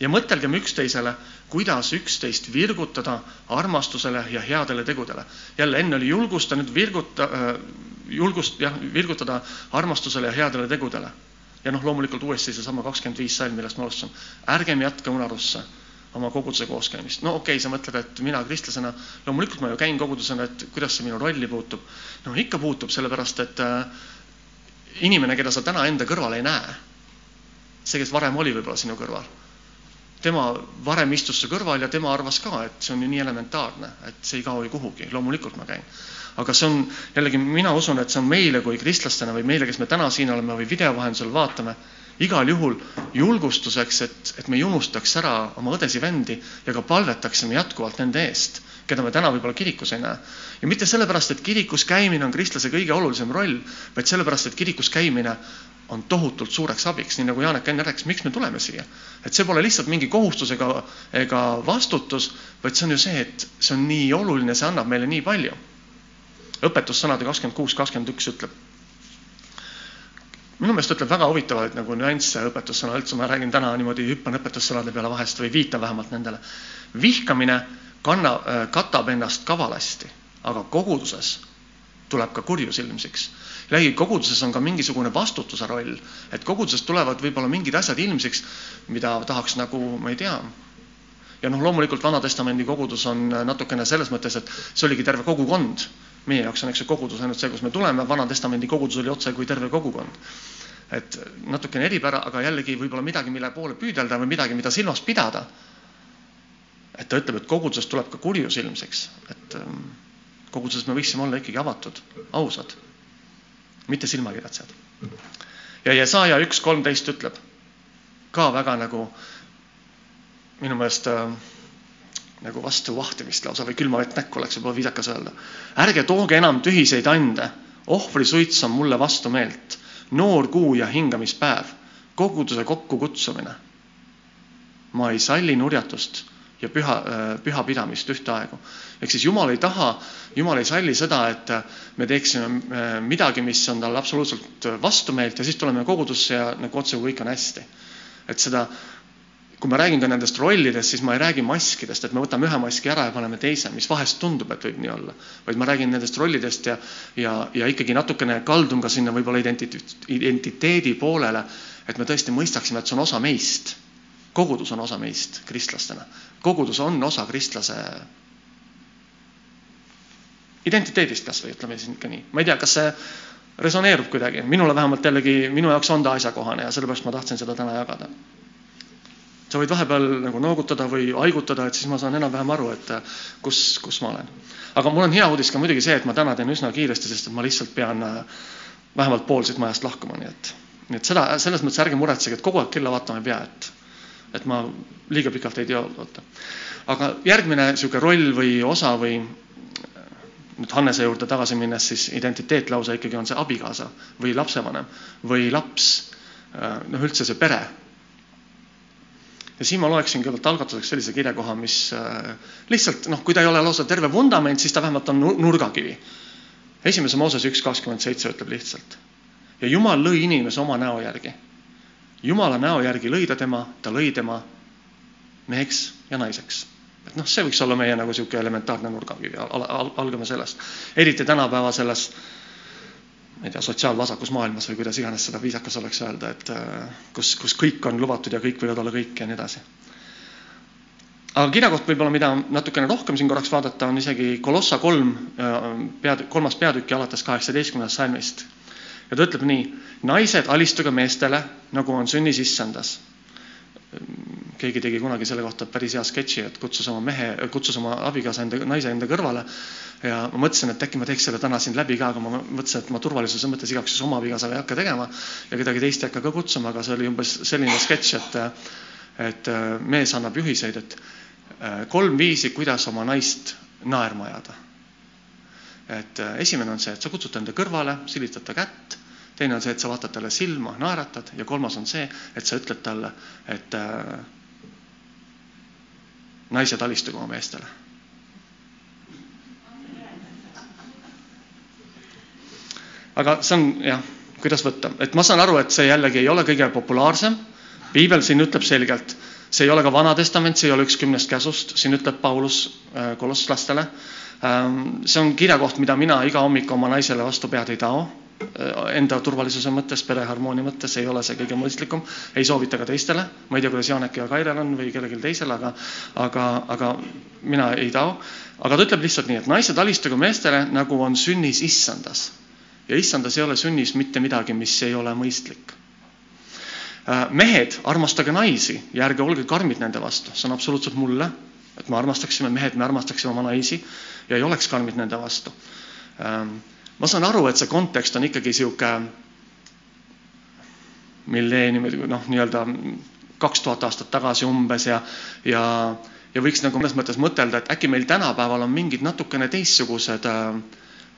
ja mõtelgem üksteisele kuidas üksteist virgutada armastusele ja headele tegudele. jälle enne oli julgusta, nüüd virguta äh,, julgust, jah, virgutada armastusele ja headele tegudele. ja noh, loomulikult uuesti seesama kakskümmend viis salm, millest ma alustasin. ärgem jätke unarusse oma koguduse kooskäimist. no okei okay,, sa mõtled, et mina kristlasena, loomulikult ma ju käin kogudusena, et kuidas see minu rolli puutub. no ikka puutub, sellepärast et äh, inimene, keda sa täna enda kõrval ei näe, see, kes varem oli võib-olla sinu kõrval tema varem istus su kõrval ja tema arvas ka, et see on ju nii elementaarne, et see ei kao ju kuhugi, loomulikult ma käin. aga see on jällegi, mina usun, et see on meile kui kristlastena või meile, kes me täna siin oleme või video vahendusel vaatame, igal juhul julgustuseks, et, et me ei unustaks ära oma õdesi-vendi ja ka palvetaksime jätkuvalt nende eest, keda me täna võib-olla kirikus ei näe. ja mitte sellepärast, et kirikus käimine on kristlase kõige olulisem roll, vaid sellepärast, et kirikus käimine on tohutult suureks abiks, nii nagu Janek enne rääkis, miks me tuleme siia. et see pole lihtsalt mingi kohustus ega, ega vastutus, vaid see on ju see, et see on nii oluline, see annab meile nii palju. õpetussõnade kakskümmend kuus, kakskümmend üks ütleb. minu meelest ütleb väga huvitavaid nagu nüansse õpetussõna üldse, ma räägin täna niimoodi, hüppan õpetussõnade peale vahest või viitan vähemalt nendele. vihkamine kanna, äh, katab ennast kavalasti, aga koguduses tuleb ka kurjus ilmsiks lähikoguduses on ka mingisugune vastutuse roll, et koguduses tulevad võib-olla mingid asjad ilmsiks, mida tahaks nagu, ma ei tea, ja noh, loomulikult Vana-testamendi kogudus on natukene selles mõttes, et see oligi terve kogukond. meie jaoks on, eks ju, kogudus ainult see, kus me tuleme, Vana-testamendi kogudus oli otse kui terve kogukond. et natukene eripära, aga jällegi võib-olla midagi, mille poole püüdelda või midagi, mida silmas pidada. Et ta ütleb, et koguduses tuleb ka kurjus ilmseks, et ähm, koguduses me võiksime olla ikkagi avatud, ausad mitte silmakirjatsejad. ja Jesaja üks kolmteist ütleb ka väga nagu minu meelest äh, nagu vastu vahtimist lausa või külma vett näkku oleks võib-olla viisakas öelda. ärge tooge enam tühiseid ande, ohvrisuits on mulle vastumeelt, noor kuu ja hingamispäev, koguduse kokkukutsumine. ma ei salli nurjatust ja püha, äh, pühapidamist ühtaegu. ehk siis Jumal ei taha, Jumal ei salli seda, et me teeksime äh, midagi, mis on talle absoluutselt vastumeelt ja siis tuleme kogudusse ja nagu otse kõik on hästi. et seda, kui ma räägin ka nendest rollidest, siis ma ei räägi maskidest, et me võtame ühe maski ära ja paneme teise, mis vahest tundub, et võib nii olla, vaid ma räägin nendest rollidest ja, ja, ja ikkagi natukene kaldun ka sinna võib-olla identiteedi poolele, et me tõesti mõistaksime, et see on osa meist kogudus on osa meist kristlastena. Kogudus on osa kristlase identiteedist kas või ütleme siin ikka nii. ma ei tea, kas see resoneerub kuidagi, minule vähemalt jällegi, minu jaoks on ta asjakohane ja sellepärast ma tahtsin seda täna jagada. sa võid vahepeal nagu noogutada või haigutada, et siis ma saan enam-vähem aru, et kus, kus ma olen. aga mul on hea uudis ka muidugi see, et ma täna teen üsna kiiresti, sest et ma lihtsalt pean vähemalt pool siit majast lahkuma, nii et, nii et seda, selles mõttes ärge muretsege, et kogu aeg kella vaatama ei pea, et et ma liiga pikalt ei teota. aga järgmine niisugune roll või osa või nüüd Hannese juurde tagasi minnes, siis identiteet lausa ikkagi on see abikaasa või lapsevanem või laps, noh üldse see pere. ja siin ma loeksin kõigepealt algatuseks sellise kirjakoha, mis lihtsalt noh, kui ta ei ole lausa terve vundament, siis ta vähemalt on nurgakivi. esimese Moosese üks kakskümmend seitse ütleb lihtsalt. ja Jumal lõi inimese oma näo järgi Jumala näo järgi lõi ta tema, ta lõi tema meheks ja naiseks. et noh, see võiks olla meie nagu niisugune elementaarne nurgakivi al, al, algame sellest. eriti tänapäeva selles, ma ei tea, sotsiaalvasakus maailmas või kuidas iganes seda viisakas oleks öelda, et äh, kus, kus kõik on lubatud ja kõik võivad olla kõik ja nii edasi. aga kirjakoht võib-olla, mida natukene rohkem siin korraks vaadata, on isegi Kolossa kolm äh, peatükk, kolmas peatükk alates kaheksateistkümnendast salmist ja ta ütleb nii, naised, alistuge meestele, nagu on sünnis issandas. keegi tegi kunagi selle kohta päris hea sketši, et kutsus oma mehe, kutsus oma abikaasa enda, naise enda kõrvale ja ma mõtlesin, et äkki ma teeks selle täna siin läbi ka, aga ma mõtlesin, et ma turvalisuse mõttes igaks juhuks oma abikaasaga ei hakka tegema ja kedagi teist ei hakka ka kutsuma, aga see oli umbes selline sketš, et et mees annab juhiseid, et kolm viisi, kuidas oma naist naerma ajada. Et esimene on see, et sa kutsud ta enda kõrvale, silitad ta kätt, teine on see, et sa vaatad talle silma, naeratad ja kolmas on see, et sa ütled talle, et äh, naised alistuge oma meestele aga see on jah, kuidas võtta, et ma saan aru, et see jällegi ei ole kõige populaarsem. piibel siin ütleb selgelt, see ei ole ka Vana Testament, see ei ole üks kümnest käsust, siin ütleb Paulus äh, kolosslastele. Ähm, see on kirjakoht, mida mina iga hommik oma naisele vastu pead ei tao. Äh, enda turvalisuse mõttes, pereharmoonia mõttes ei ole see kõige mõistlikum, ei soovita ka teistele, ma ei tea, kuidas Janeki ja Kairel on või kellelgi teisel, aga, aga, aga mina ei tao. aga ta ütleb lihtsalt nii, et naised alistugu meestele, nagu on sünnis issandas. Ja issandas ei ole sünnis mitte midagi, mis ei ole mõistlik. Äh, mehed, armastage naisi ja ärge olge karmid nende vastu, see on absoluutselt mulle, et me armastaksime, mehed, me armastaksime oma naisi ja ei oleks karmid nende vastu. Ähm, ma saan aru, et see kontekst on ikkagi sihuke milleeniumi, noh, nii-öelda kaks tuhat aastat tagasi umbes ja, ja, ja võiks nagu mõnes mõttes mõtelda, et äkki meil tänapäeval on mingid natukene teistsugused äh,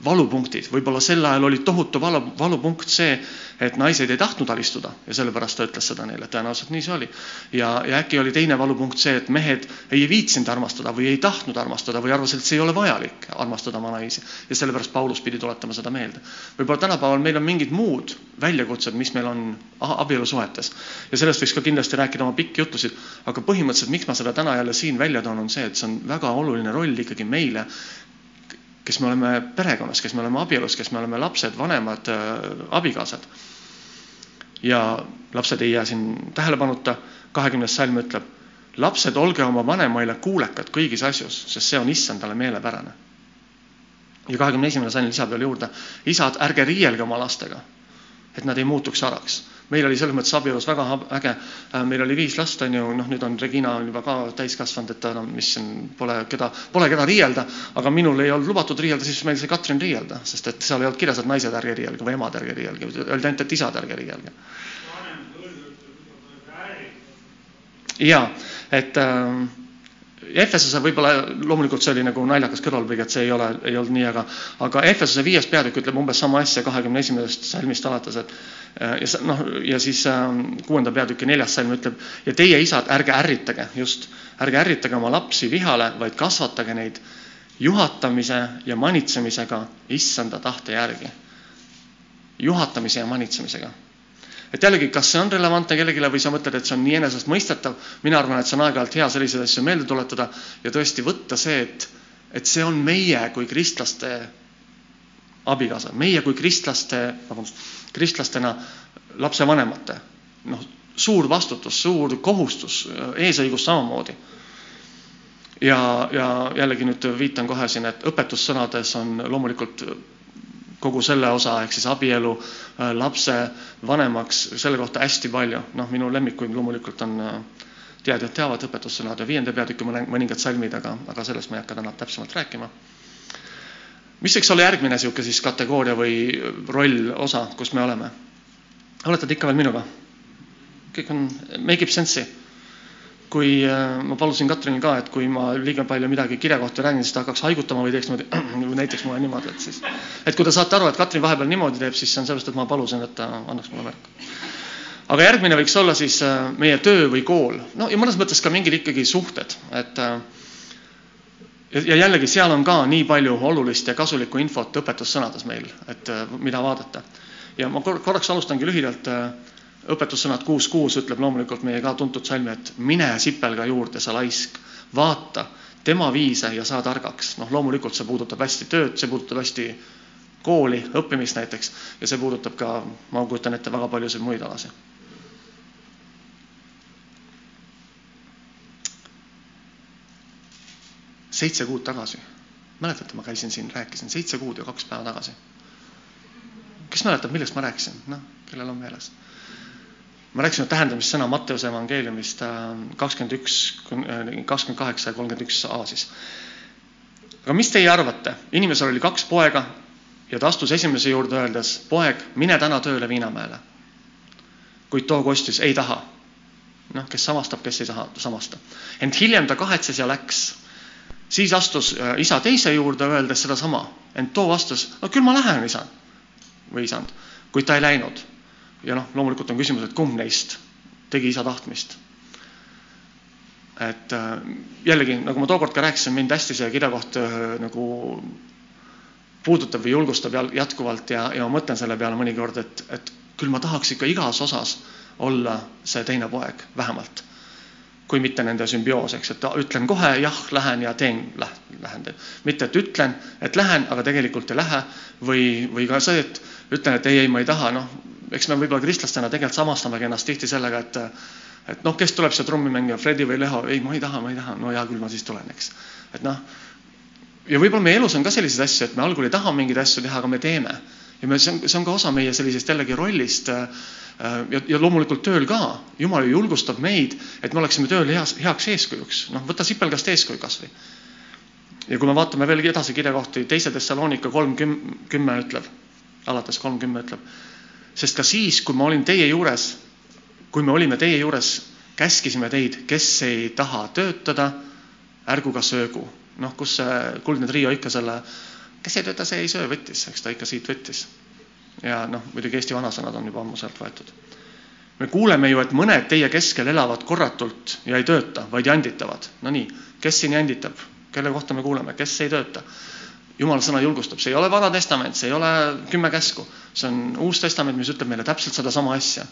valupunktid, võib-olla sel ajal oli tohutu valu, valupunkt see, et naised ei tahtnud alistuda ja sellepärast ta ütles seda neile, tõenäoliselt nii see oli. ja, ja äkki oli teine valupunkt see, et mehed ei viitsinud armastada või ei tahtnud armastada või arvasid, et see ei ole vajalik armastada oma naisi. Ja sellepärast Paulus pidi tuletama seda meelde. võib-olla tänapäeval meil on mingid muud väljakutsed, mis meil on abielusuhetes. Ja sellest võiks ka kindlasti rääkida oma pikki jutusid, aga põhimõtteliselt, miks ma seda täna jälle siin välja toon, on see, et see on väga oluline roll ikkagi meile kes me oleme perekonnas, kes me oleme abielus, kes me oleme lapsed, vanemad, äh, abikaasad. ja lapsed ei jää siin tähelepanuta, kahekümnes salm ütleb, lapsed, olge oma vanemaile kuulekad kõigis asjus, sest see on issandale meelepärane. ja kahekümne esimene salm lisab veel juurde, isad, ärge riielge oma lastega, et nad ei muutuks haraks meil oli selles mõttes abielus väga äge, äh, meil oli viis last, on ju, noh, nüüd on Regina on juba ka täiskasvanud, et ta enam, mis siin pole keda, pole keda riielda, aga minul ei olnud lubatud riielda, siis meil sai Katrin riielda, sest et seal ei olnud kirjas, et naised ärge riielge või emad ärge riielge, öeldi ainult, et isad ärge riielge. ja et äh, Efesose võib-olla loomulikult see oli nagu naljakas kõrvalpõige, et see ei ole, ei olnud nii, aga, aga Efesose viies peatükk ütleb umbes sama asja kahekümne esimesest salmist alates, et ja noh, ja siis ähm, kuuenda peatüki neljas salm ütleb ja teie isad, ärge ärritage, just, ärge ärritage oma lapsi vihale, vaid kasvatage neid juhatamise ja manitsemisega issanda tahte järgi. juhatamise ja manitsemisega et jällegi, kas see on relevantne kellelegi või sa mõtled, et see on nii enesestmõistetav, mina arvan, et see on aeg-ajalt hea selliseid asju meelde tuletada ja tõesti võtta see, et, et see on meie kui kristlaste abikaasa, meie kui kristlaste, vabandust, kristlastena lapsevanemate, noh, suur vastutus, suur kohustus, eesõigus samamoodi. ja, ja jällegi nüüd viitan kohe siin, et õpetussõnades on loomulikult kogu selle osa ehk siis abielu, äh, lapse vanemaks, selle kohta hästi palju. noh, minu lemmikuid loomulikult on äh, teadjad teavad õpetussõnad ja viienda peatüki mõningad salmid, aga, aga sellest ma ei hakka täna täpsemalt rääkima. mis võiks olla järgmine niisugune siis kategooria või roll, osa, kus me oleme? olete te ikka veel minuga? kõik on, make ib sense'i kui äh, ma palusin Katrinil ka, et kui ma liiga palju midagi kirja kohta räägin, siis ta hakkaks haigutama või teeks niimoodi, või näiteks mulle niimoodi, et siis, et kui te saate aru, et Katrin vahepeal niimoodi teeb, siis see on sellest, et ma palusin, et ta annaks mulle märku. aga järgmine võiks olla siis äh, meie töö või kool, no ja mõnes mõttes ka mingid ikkagi suhted, et äh, ja jällegi seal on ka nii palju olulist ja kasulikku infot õpetussõnades meil, et mida vaadata. ja ma korraks alustangi lühidalt õpetussõnad kuus kuus ütleb loomulikult meie ka tuntud salmi, et mine sipelga juurde, sa laisk, vaata tema viise ja saa targaks. noh, loomulikult see puudutab hästi tööd, see puudutab hästi kooli, õppimist näiteks ja see puudutab ka, ma kujutan ette, väga paljusid muid alasid. seitse kuud tagasi, mäletate, ma käisin siin, rääkisin seitse kuud ja kaks päeva tagasi. kes mäletab, millest ma rääkisin, noh, kellel on meeles? Ma rääkisin tähendamissõna Matteuse evangeeliumist äh, kakskümmend üks, kakskümmend kaheksa ja kolmkümmend üks A siis. aga mis teie arvate, inimesel oli kaks poega ja ta astus esimese juurde öeldes, poeg, mine täna tööle Viinamäele. kuid too kostis, ei taha. noh, kes samastab, kes ei taha samasta. ent hiljem ta kahetses ja läks. siis astus äh, isa teise juurde, öeldes sedasama, ent too vastas, no küll ma lähen, isa või isand, kuid ta ei läinud. Ja noh, loomulikult on küsimus, et kumb neist tegi isa tahtmist. et äh, jällegi, nagu ma tookord ka rääkisin, mind hästi see kirjakoht äh, nagu puudutab või julgustab jätkuvalt ja, ja ma mõtlen selle peale mõnikord, et, et küll ma tahaks ikka igas osas olla see teine poeg, vähemalt. kui mitte nende sümbioos, eks, et ütlen kohe jah, lähen ja teen, lähen teen. mitte, et ütlen, et lähen, aga tegelikult ei lähe või, või ka see, et ütlen, et ei, ei, ma ei taha, noh, eks me võib-olla kristlastena tegelikult samastamegi ennast tihti sellega, et et noh, kes tuleb see trummimängija, Fredi või Leho, ei, ma ei taha, ma ei taha, no hea küll, ma siis tulen, eks. et noh, ja võib-olla meie elus on ka selliseid asju, et me algul ei taha mingeid asju teha, aga me teeme. ja me, see on, see on ka osa meie sellisest jällegi rollist äh, ja, ja loomulikult tööl ka. jumal ju julgustab meid, et me oleksime tööl heas, heaks eeskujuks. noh, võta sipelgast eeskuju kasvõi. ja kui me vaatame veel edasi kirjakohti, teise Thessalonika kolm kümme ütleb, alates kolm kümme ütleb, sest ka siis, kui ma olin teie juures, kui me olime teie juures, käskisime teid, kes ei taha töötada, ärgu ka söögu noh, kus see kuldne trio ikka selle, kes ei tööta, see ei söö, võttis, eks ta ikka siit võttis. ja noh, muidugi Eesti vanasõnad on juba ammu sealt võetud. me kuuleme ju, et mõned teie keskel elavad korratult ja ei tööta, vaid janditavad. Nonii, kes siin janditab, kelle kohta me kuuleme, kes ei tööta? Jumala sõna julgustab, see ei ole Vana Testament, see ei ole kümme käsku, see on Uus Testament, mis ütleb meile täpselt sedasama asja.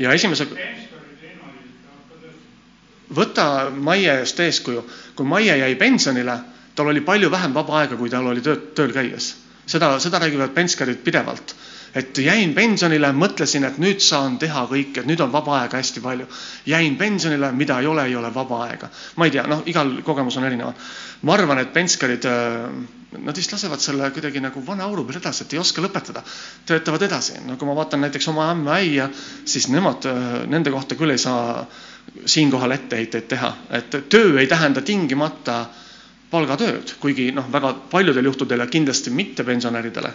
ja esimese võta Maie eest eeskuju. kui Maie jäi pensionile, tal oli palju vähem vaba aega, kui tal oli töö, tööl käies. seda, seda räägivad penskarid pidevalt. Et jäin pensionile, mõtlesin, et nüüd saan teha kõike, nüüd on vaba aega hästi palju. jäin pensionile, mida ei ole, ei ole vaba aega. ma ei tea, noh, igal kogemus on erinev. ma arvan, et penskarid, äh, nad vist lasevad selle kuidagi nagu vana auru peal edasi, et ei oska lõpetada. töötavad edasi. no kui ma vaatan näiteks oma ämma-äia, siis nemad, äh, nende kohta küll ei saa siinkohal etteheiteid teha, et töö ei tähenda tingimata palgatööd, kuigi noh, väga paljudel juhtudel ja kindlasti mitte pensionäridele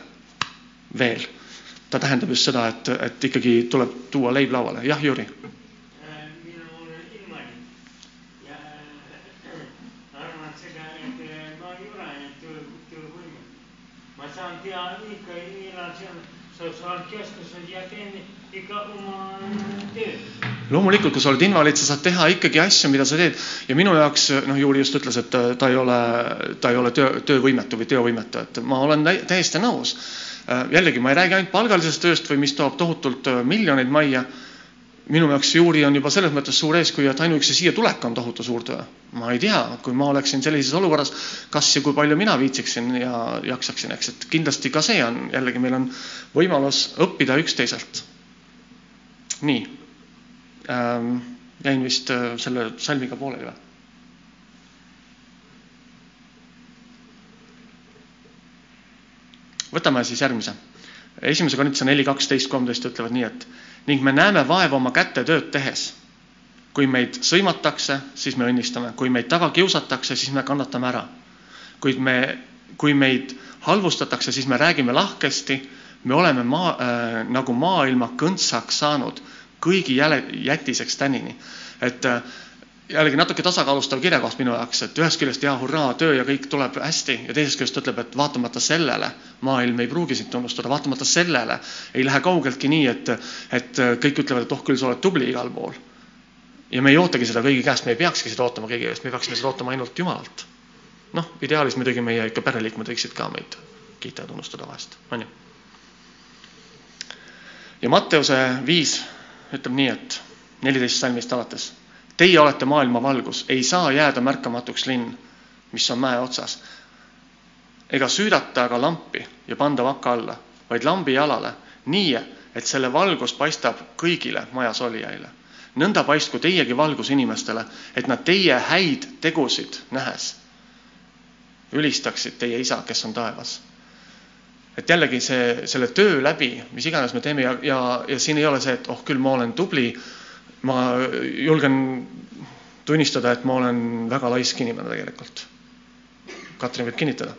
veel. Ta tähendab just seda, et, et ikkagi tuleb tuua leib lauale. jah, Jüri? ma saan teha ikka, millal see on sotsiaalkeskused ja teen ikka oma tööd loomulikult, kui sa oled invaliid, sa saad teha ikkagi asju, mida sa teed ja minu jaoks noh, Juuri just ütles, et ta ei ole, ta ei ole töö, töövõimetu või teovõimetu, et ma olen täiesti nõus. Jällegi, ma ei räägi ainult palgalisest tööst või mis toob tohutult miljoneid majja. minu jaoks Juuri on juba selles mõttes suur eeskuju, et ainuüksi siia tulek on tohutu suur töö. ma ei tea, kui ma oleksin sellises olukorras, kas ja kui palju mina viitsiksin ja jaksaksin, eks, et kindlasti ka see on jällegi, meil on võimalus õppida üksteiselt. nii ähm, jäin vist äh, selle salmiga pooleli või? Võtame siis järgmise. esimese korintuse neli, kaksteist, kolmteist ütlevad nii, et ning me näeme vaeva oma käte tööd tehes. kui meid sõimatakse, siis me õnnistame, kui meid taga kiusatakse, siis me kannatame ära. kuid me, kui meid halvustatakse, siis me räägime lahkesti, me oleme maa äh, nagu maailma kõntsaks saanud kõigi jäle, jätiseks tänini. et äh, jällegi natuke tasakaalustav kirjakoht minu jaoks, et ühest küljest jaa, hurraa, töö ja kõik tuleb hästi ja teisest küljest ütleb, et vaatamata sellele maailm ei pruugi sind tunnustada, vaatamata sellele ei lähe kaugeltki nii, et, et kõik ütlevad, et oh küll, sa oled tubli igal pool. ja me ei ootagi seda kõigi käest, me ei peakski seda ootama keegi käest, me peaksime seda ootama ainult Jumalalt. noh, ideaalis muidugi meie ikka pereliikmed võiksid ka meid kiita ja tunnustada vahest, on ju. ja Matteuse viis ütleb nii, et neliteist salmist alates. Teie olete maailma valgus, ei saa jääda märkamatuks linn, mis on mäe otsas. ega süüdata aga lampi ja panda vaka alla, vaid lambi jalale, nii et selle valgus paistab kõigile majas olijaile. nõnda paistku teiegi valgus inimestele, et nad teie häid tegusid nähes ülistaksid teie isa, kes on taevas et jällegi see, selle töö läbi, mis iganes me teeme ja, ja, ja siin ei ole see, et oh küll ma olen tubli, ma julgen tunnistada, et ma olen väga laisk inimene tegelikult. Katrin võib kinnitada.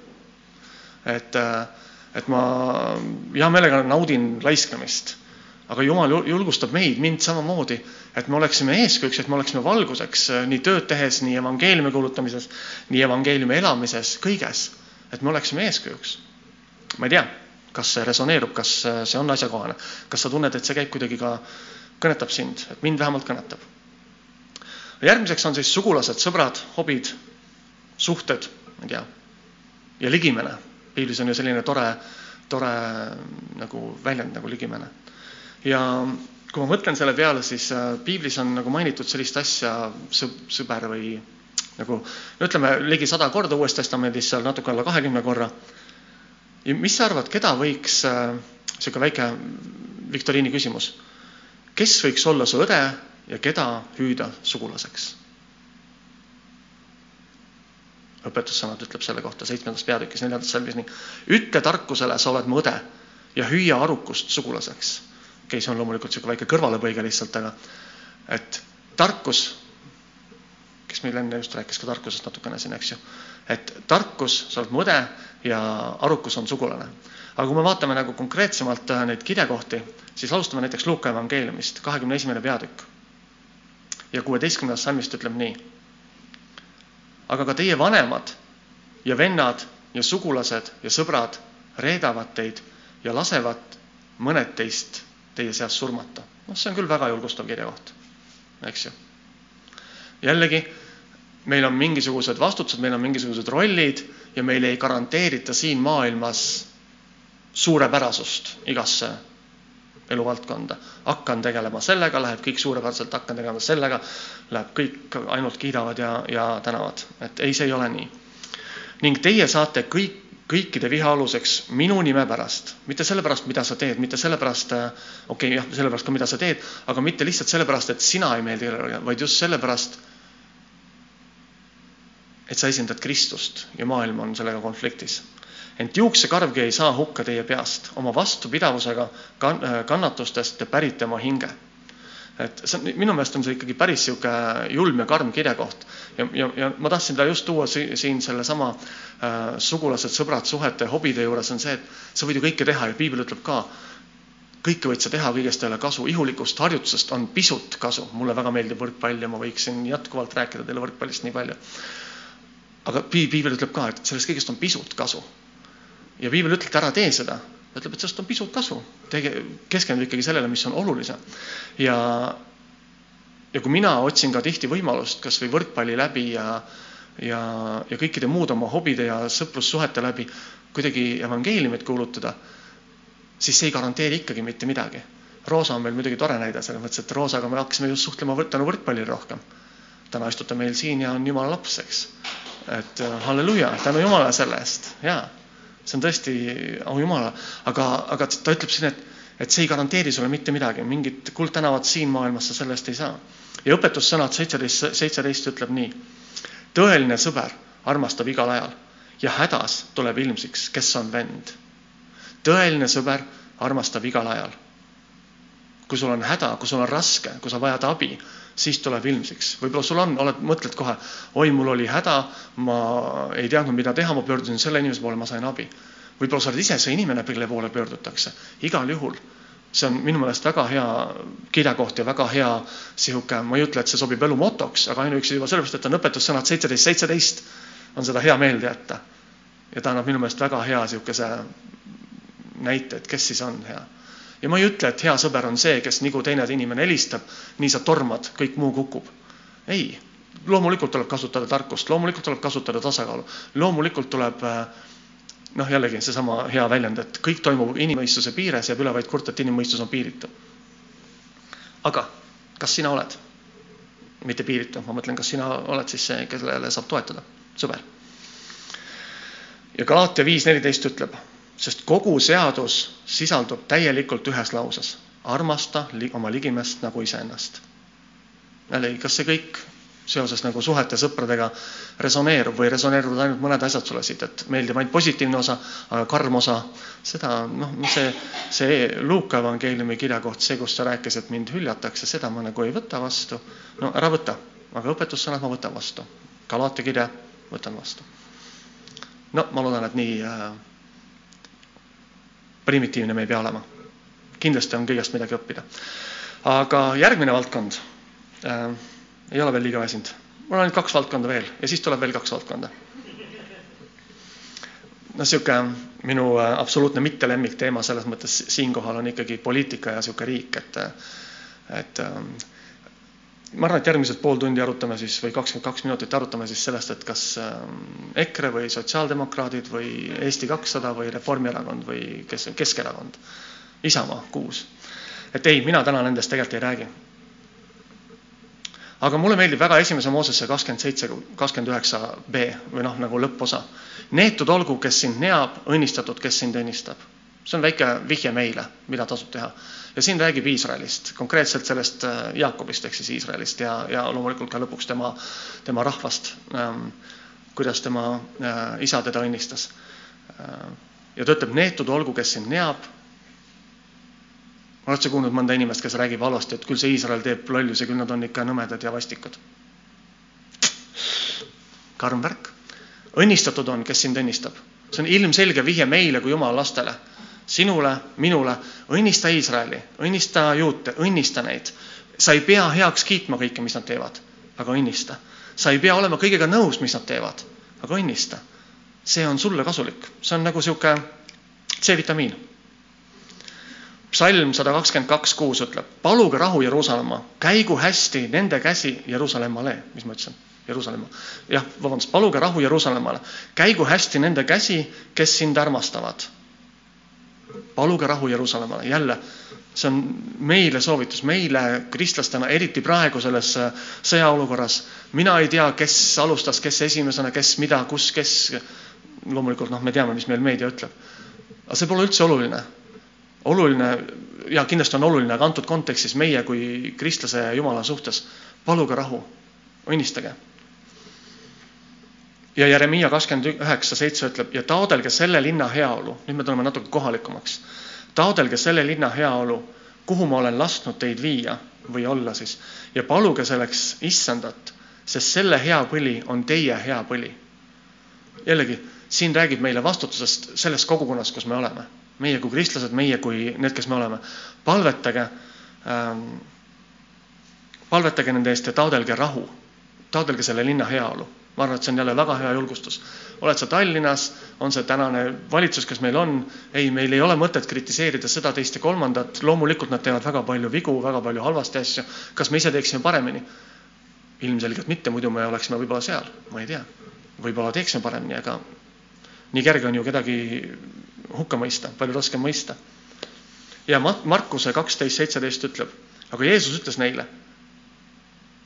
et, et ma hea meelega naudin laiskamist, aga Jumal julgustab meid, mind samamoodi, et me oleksime eeskujuks, et me oleksime valguseks äh, nii tööd tehes, nii evangeeliumi kuulutamises, nii evangeeliumi elamises, kõiges. et me oleksime eeskujuks. ma ei tea, kas see resoneerub, kas äh, see on asjakohane, kas sa tunned, et see käib kuidagi ka, kõnetab sind, mind vähemalt kõnetab. järgmiseks on siis sugulased, sõbrad, hobid, suhted, ma ei tea, ja ligimene. piiblis on ju selline tore, tore nagu väljend nagu ligimene ja kui ma mõtlen selle peale, siis äh, piiblis on nagu mainitud sellist asja sõber või nagu ütleme ligi sada korda Uues Testamendis, seal natuke alla kahekümne korra. ja mis sa arvad, keda võiks äh,, niisugune väike viktoriini küsimus, kes võiks olla su õde ja keda hüüda sugulaseks? õpetussõnad ütleb selle kohta seitsmendas peatükis, neljandas salmis nii. ütle tarkusele, sa oled mu õde ja hüüa arukust sugulaseks okei okay,, see on loomulikult niisugune väike kõrvalepõige lihtsalt, aga et tarkus, kes meil enne just rääkis ka tarkusest natukene siin, eks ju, et tarkus, sa oled mu õde ja arukus on sugulane. Aga kui me vaatame nagu konkreetsemalt äh, neid kirjakohti, siis alustame näiteks Luuka evangeeliumist, kahekümne esimene peatükk. ja kuueteistkümnes salmist ütleb nii. aga ka teie vanemad ja vennad ja sugulased ja sõbrad reedavad teid ja lasevad mõned teist teie seast surmata. noh, see on küll väga julgustav kirjakoht, eks ju. jällegi, meil on mingisugused vastutused, meil on mingisugused rollid ja meile ei garanteerita siin maailmas suurepärasust igasse eluvaldkonda. hakkan tegelema sellega, läheb kõik suurepäraselt, hakkan tegelema sellega, läheb kõik ainult kiidavad ja, ja tänavad. et ei, see ei ole nii. ning teie saate kõik kõikide viha aluseks minu nime pärast, mitte sellepärast, mida sa teed, mitte sellepärast, äh, okei okay,, jah, sellepärast ka, mida sa teed, aga mitte lihtsalt sellepärast, et sina ei meeldi kellelegi, vaid just sellepärast, et sa esindad Kristust ja maailm on sellega konfliktis. Ent juuksekarvgi ei saa hukka teie peast, oma vastupidavusega kann-, äh, kannatustest te pärite oma hinge et see on, minu meelest on see ikkagi päris niisugune julm ja karm kirjakoht ja, ja, ja ma tahtsin ta just tuua si siin sellesama äh, sugulased, sõbrad, suhete, hobide juures on see, et sa võid ju kõike teha ja piibel ütleb ka, kõike võid sa teha, kõigest ei ole kasu, ihulikust harjutusest on pisut kasu. mulle väga meeldib võrkpall ja ma võiksin jätkuvalt rääkida teile võrkpallist nii palju. aga piibel ütleb ka, et sellest kõigest on pisut kasu. Ja piibel ütleb, et ära tee seda ütleb, et sellest on pisut kasu. tege-, keskendu ikkagi sellele, mis on olulisem. ja, ja kui mina otsin ka tihti võimalust kas või võrkpalli läbi ja, ja, ja kõikide muude oma hobide ja sõprussuhete läbi kuidagi evangeeliumit kuulutada, siis see ei garanteeri ikkagi mitte midagi. Roosa on meil muidugi tore näide, selles mõttes, et Roosaga me hakkasime just suhtlema tänu võrkpallile rohkem. täna istub ta meil siin ja on Jumala laps, eks. et halleluuja, tänu Jumalale selle eest, jaa see on tõesti au jumala, aga, aga ta ütleb siin, et, et see ei garanteeri sulle mitte midagi, mingit kuldtänavat siin maailmas sa selle eest ei saa. ja õpetussõnad seitseteist, seitseteist ütleb nii. tõeline sõber armastab igal ajal ja hädas tuleb ilmsiks, kes on vend. tõeline sõber armastab igal ajal. kui sul on häda, kui sul on raske, kui sa vajad abi, siis tuleb ilmsiks. võib-olla sul on, oled, mõtled kohe, oi, mul oli häda, ma ei teadnud, mida teha, ma pöördusin selle inimese poole, ma sain abi. võib-olla sa oled ise see inimene, kelle poole pöördutakse. igal juhul, see on minu meelest väga hea kirjakoht ja väga hea sihuke, ma ei ütle, et see sobib elu motoks, aga ainuüksi juba sellepärast, et on õpetussõnad seitseteist, seitseteist, on seda hea meelde jätta. ja ta annab minu meelest väga hea sihukese näite, et kes siis on hea ja ma ei ütle, et hea sõber on see, kes nagu teine inimene helistab, nii sa tormad, kõik muu kukub. ei, loomulikult tuleb kasutada tarkust, loomulikult tuleb kasutada tasakaalu, loomulikult tuleb noh, jällegi seesama hea väljend, et kõik toimub inimmõistuse piires, jääb üle vaid kurta, et inimmõistus on piiritu. aga kas sina oled? mitte piiritu, ma mõtlen, kas sina oled siis see, kellele saab toetada, sõber. ja Galaatia viis neliteist ütleb sest kogu seadus sisaldub täielikult ühes lauses. armasta oma ligimest nagu iseennast. jällegi, kas see kõik seoses nagu suhete sõpradega resoneerub või resoneeruvad ainult mõned asjad sulle siit, et meeldib ainult positiivne osa, aga karm osa, seda noh, see, see Luuka evangeeliumi kirjakoht, see, kus ta rääkis, et mind hüljatakse, seda ma nagu ei võta vastu. no ära võta, aga õpetussõnad ma võtan vastu. Galaatia kirja võtan vastu. no ma loodan, et nii äh, primitiivne me ei pea olema. kindlasti on kõigest midagi õppida. aga järgmine valdkond äh, ei ole veel liiga väsinud. mul on ainult kaks valdkonda veel ja siis tuleb veel kaks valdkonda. no sihuke minu äh, absoluutne mittelemmik teema selles mõttes siinkohal on ikkagi poliitika ja sihuke riik, et, et ähm, ma arvan, et järgmised pool tundi arutame siis või kakskümmend kaks minutit arutame siis sellest, et kas ähm, EKRE või sotsiaaldemokraadid või Eesti kakssada või Reformierakond või kes, Keskerakond, Isamaa kuus. et ei, mina täna nendest tegelikult ei räägi. aga mulle meeldib väga esimese Moosesse kakskümmend seitse, kakskümmend üheksa B või noh, nagu lõpposa. neetud olgu, kes sind neab, õnnistatud, kes sind õnnistab. See on väike vihje meile, mida tasub teha ja siin räägib Iisraelist, konkreetselt sellest äh, Jaakobist ehk siis Iisraelist ja, ja loomulikult ka lõpuks tema, tema rahvast ähm,, kuidas tema äh, isa teda õnnistas äh,. ja ta ütleb, neetud olgu, kes sind neab. oled sa kuulnud mõnda inimest, kes räägib halvasti, et küll see Iisrael teeb lollusi, küll nad on ikka nõmedad ja vastikud? karm värk. õnnistatud on, kes sind õnnistab. see on ilmselge vihje meile kui Jumala lastele sinule, minule, õnnista Iisraeli, õnnista juute, õnnista neid. sa ei pea heaks kiitma kõike, mis nad teevad, aga õnnista. sa ei pea olema kõigega nõus, mis nad teevad, aga õnnista. see on sulle kasulik, see on nagu sihuke C-vitamiin. psalm sada kakskümmend kaks kuus ütleb, paluge rahu Jeruusalemma, käigu hästi nende käsi Jeruusalemmale, mis ma ütlesin Jeruusalemma. jah, vabandust, paluge rahu Jeruusalemmale, käigu hästi nende käsi, kes sind armastavad paluge rahu Jeruusalemmale, jälle, see on meile soovitus, meile kristlastena, eriti praegu selles äh, sõjaolukorras. mina ei tea, kes alustas, kes esimesena, kes mida, kus, kes. loomulikult noh, me teame, mis meil meedia ütleb. aga see pole üldse oluline. oluline ja kindlasti on oluline, aga antud kontekstis meie kui kristlase ja Jumala suhtes, paluge rahu, õnnistage ja Jeremiia kakskümmend üheksa, seitse ütleb ja taodelge selle linna heaolu, nüüd me tuleme natuke kohalikumaks. taodelge selle linna heaolu, kuhu ma olen lasknud teid viia või olla siis ja paluge selleks issandat, sest selle hea põli on teie hea põli. jällegi, siin räägib meile vastutusest selles kogukonnas, kus me oleme. meie kui kristlased, meie kui need, kes me oleme. palvetage ähm,, palvetage nende eest ja taodelge rahu. taodelge selle linna heaolu ma arvan, et see on jälle väga hea julgustus. oled sa Tallinnas, on see tänane valitsus, kes meil on, ei, meil ei ole mõtet kritiseerida seda, teist ja kolmandat, loomulikult nad teevad väga palju vigu, väga palju halvasti asju. kas me ise teeksime paremini? ilmselgelt mitte, muidu me oleksime võib-olla seal, ma ei tea. võib-olla teeksime paremini, aga nii kerge on ju kedagi hukka mõista, palju raskem mõista. ja Markuse kaksteist, seitseteist ütleb, aga Jeesus ütles neile.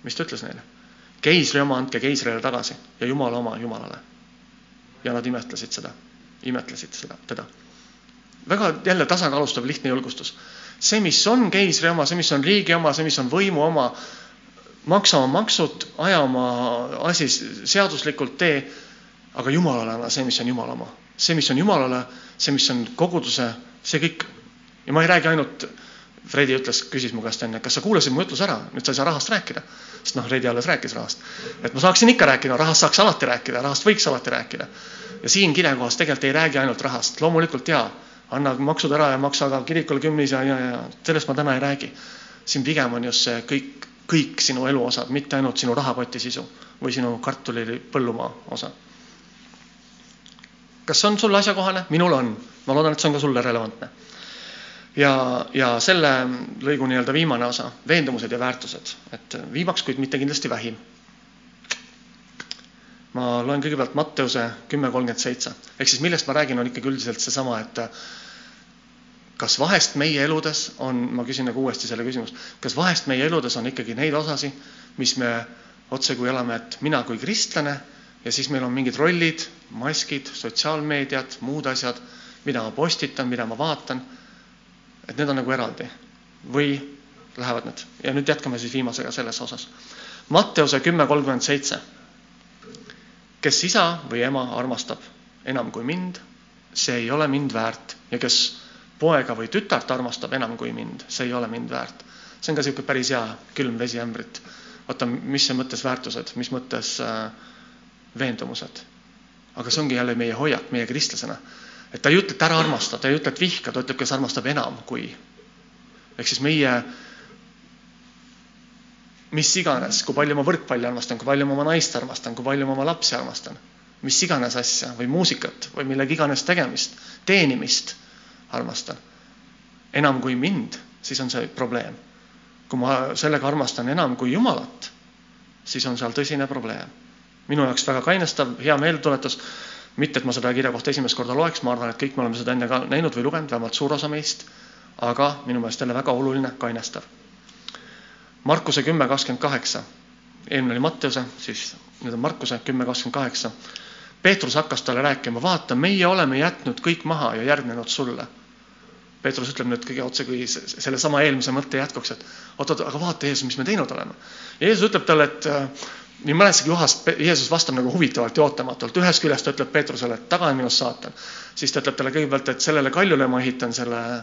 mis ta ütles neile? Keisri oma andke keisrile tagasi ja Jumala oma Jumalale. ja nad imetlesid seda, imetlesid seda, teda. väga jälle tasakaalustav lihtne julgustus. see, mis on keisri oma, see, mis on riigi oma, see, mis on võimu oma, maksa oma maksud, aja oma asi seaduslikult tee, aga Jumalale anna see, mis on Jumala oma. see, mis on Jumalale, see, mis on koguduse, see kõik. ja ma ei räägi ainult Fredi ütles, küsis mu käest enne, kas sa kuulasid mu jutluse ära, nüüd sa ei saa rahast rääkida. sest noh, Fredi alles rääkis rahast. et ma saaksin ikka rääkida, rahast saaks alati rääkida, rahast võiks alati rääkida. ja siin kilekohas tegelikult ei räägi ainult rahast, loomulikult jaa, anna maksud ära ja maksa ka kirikule kümnis ja, ja, ja sellest ma täna ei räägi. siin pigem on just see kõik, kõik sinu eluosad, mitte ainult sinu rahakoti sisu või sinu kartuli põllumaa osa. kas see on sulle asjakohane? minul on. ma loodan, et see on ka sulle relevantne ja, ja selle lõigu nii-öelda viimane osa, veendumused ja väärtused, et viimaks, kuid mitte kindlasti vähim. ma loen kõigepealt Matteuse kümme kolmkümmend seitse, ehk siis millest ma räägin, on ikkagi üldiselt seesama, et kas vahest meie eludes on, ma küsin nagu uuesti selle küsimuse, kas vahest meie eludes on ikkagi neid osasi, mis me otsekui elame, et mina kui kristlane ja siis meil on mingid rollid, maskid, sotsiaalmeediad, muud asjad, mida ma postitan, mida ma vaatan et need on nagu eraldi või lähevad need ja nüüd jätkame siis viimasega selles osas. Matteuse kümme kolmkümmend seitse. kes isa või ema armastab enam kui mind, see ei ole mind väärt ja kes poega või tütart armastab enam kui mind, see ei ole mind väärt. see on ka niisugune päris hea külm vesi ämbrit. vaata, mis see mõttes väärtused, mis mõttes äh, veendumused. aga see ongi jälle meie hoiak meie kristlasena et ta ei ütle, et ära armasta, ta ei ütle, et vihka, ta ütleb, kes armastab enam kui ehk siis meie mis iganes, kui palju ma võrkpalli armastan, kui palju ma oma naist armastan, kui palju ma oma lapsi armastan, mis iganes asja või muusikat või millegi iganes tegemist, teenimist armastan. enam kui mind, siis on see probleem. kui ma sellega armastan enam kui Jumalat, siis on seal tõsine probleem. minu jaoks väga kainestav, hea meeldetuletus, mitte et ma seda kirja kohta esimest korda loeks, ma arvan, et kõik me oleme seda enne ka näinud või lugenud, vähemalt suur osa meist, aga minu meelest jälle väga oluline, kainestav Markuse kümme kakskümmend kaheksa, eelmine oli Matteuse, siis nüüd on Markuse kümme kakskümmend kaheksa. Peetrus hakkas talle rääkima, vaata, meie oleme jätnud kõik maha ja järgnenud sulle. Peetrus ütleb nüüd kõige otse kui sellesama eelmise mõtte jätkuks, et oot-oot, aga vaata, Jeesus, mis me teinud oleme. Jeesus ütleb talle, et nii mõneski kohas Jeesus vastab nagu huvitavalt ja ootamatult. ühest küljest ta ütleb Peetrusele, et tagane minust saatan. siis ta ütleb talle kõigepealt, et sellele kaljule ma ehitan selle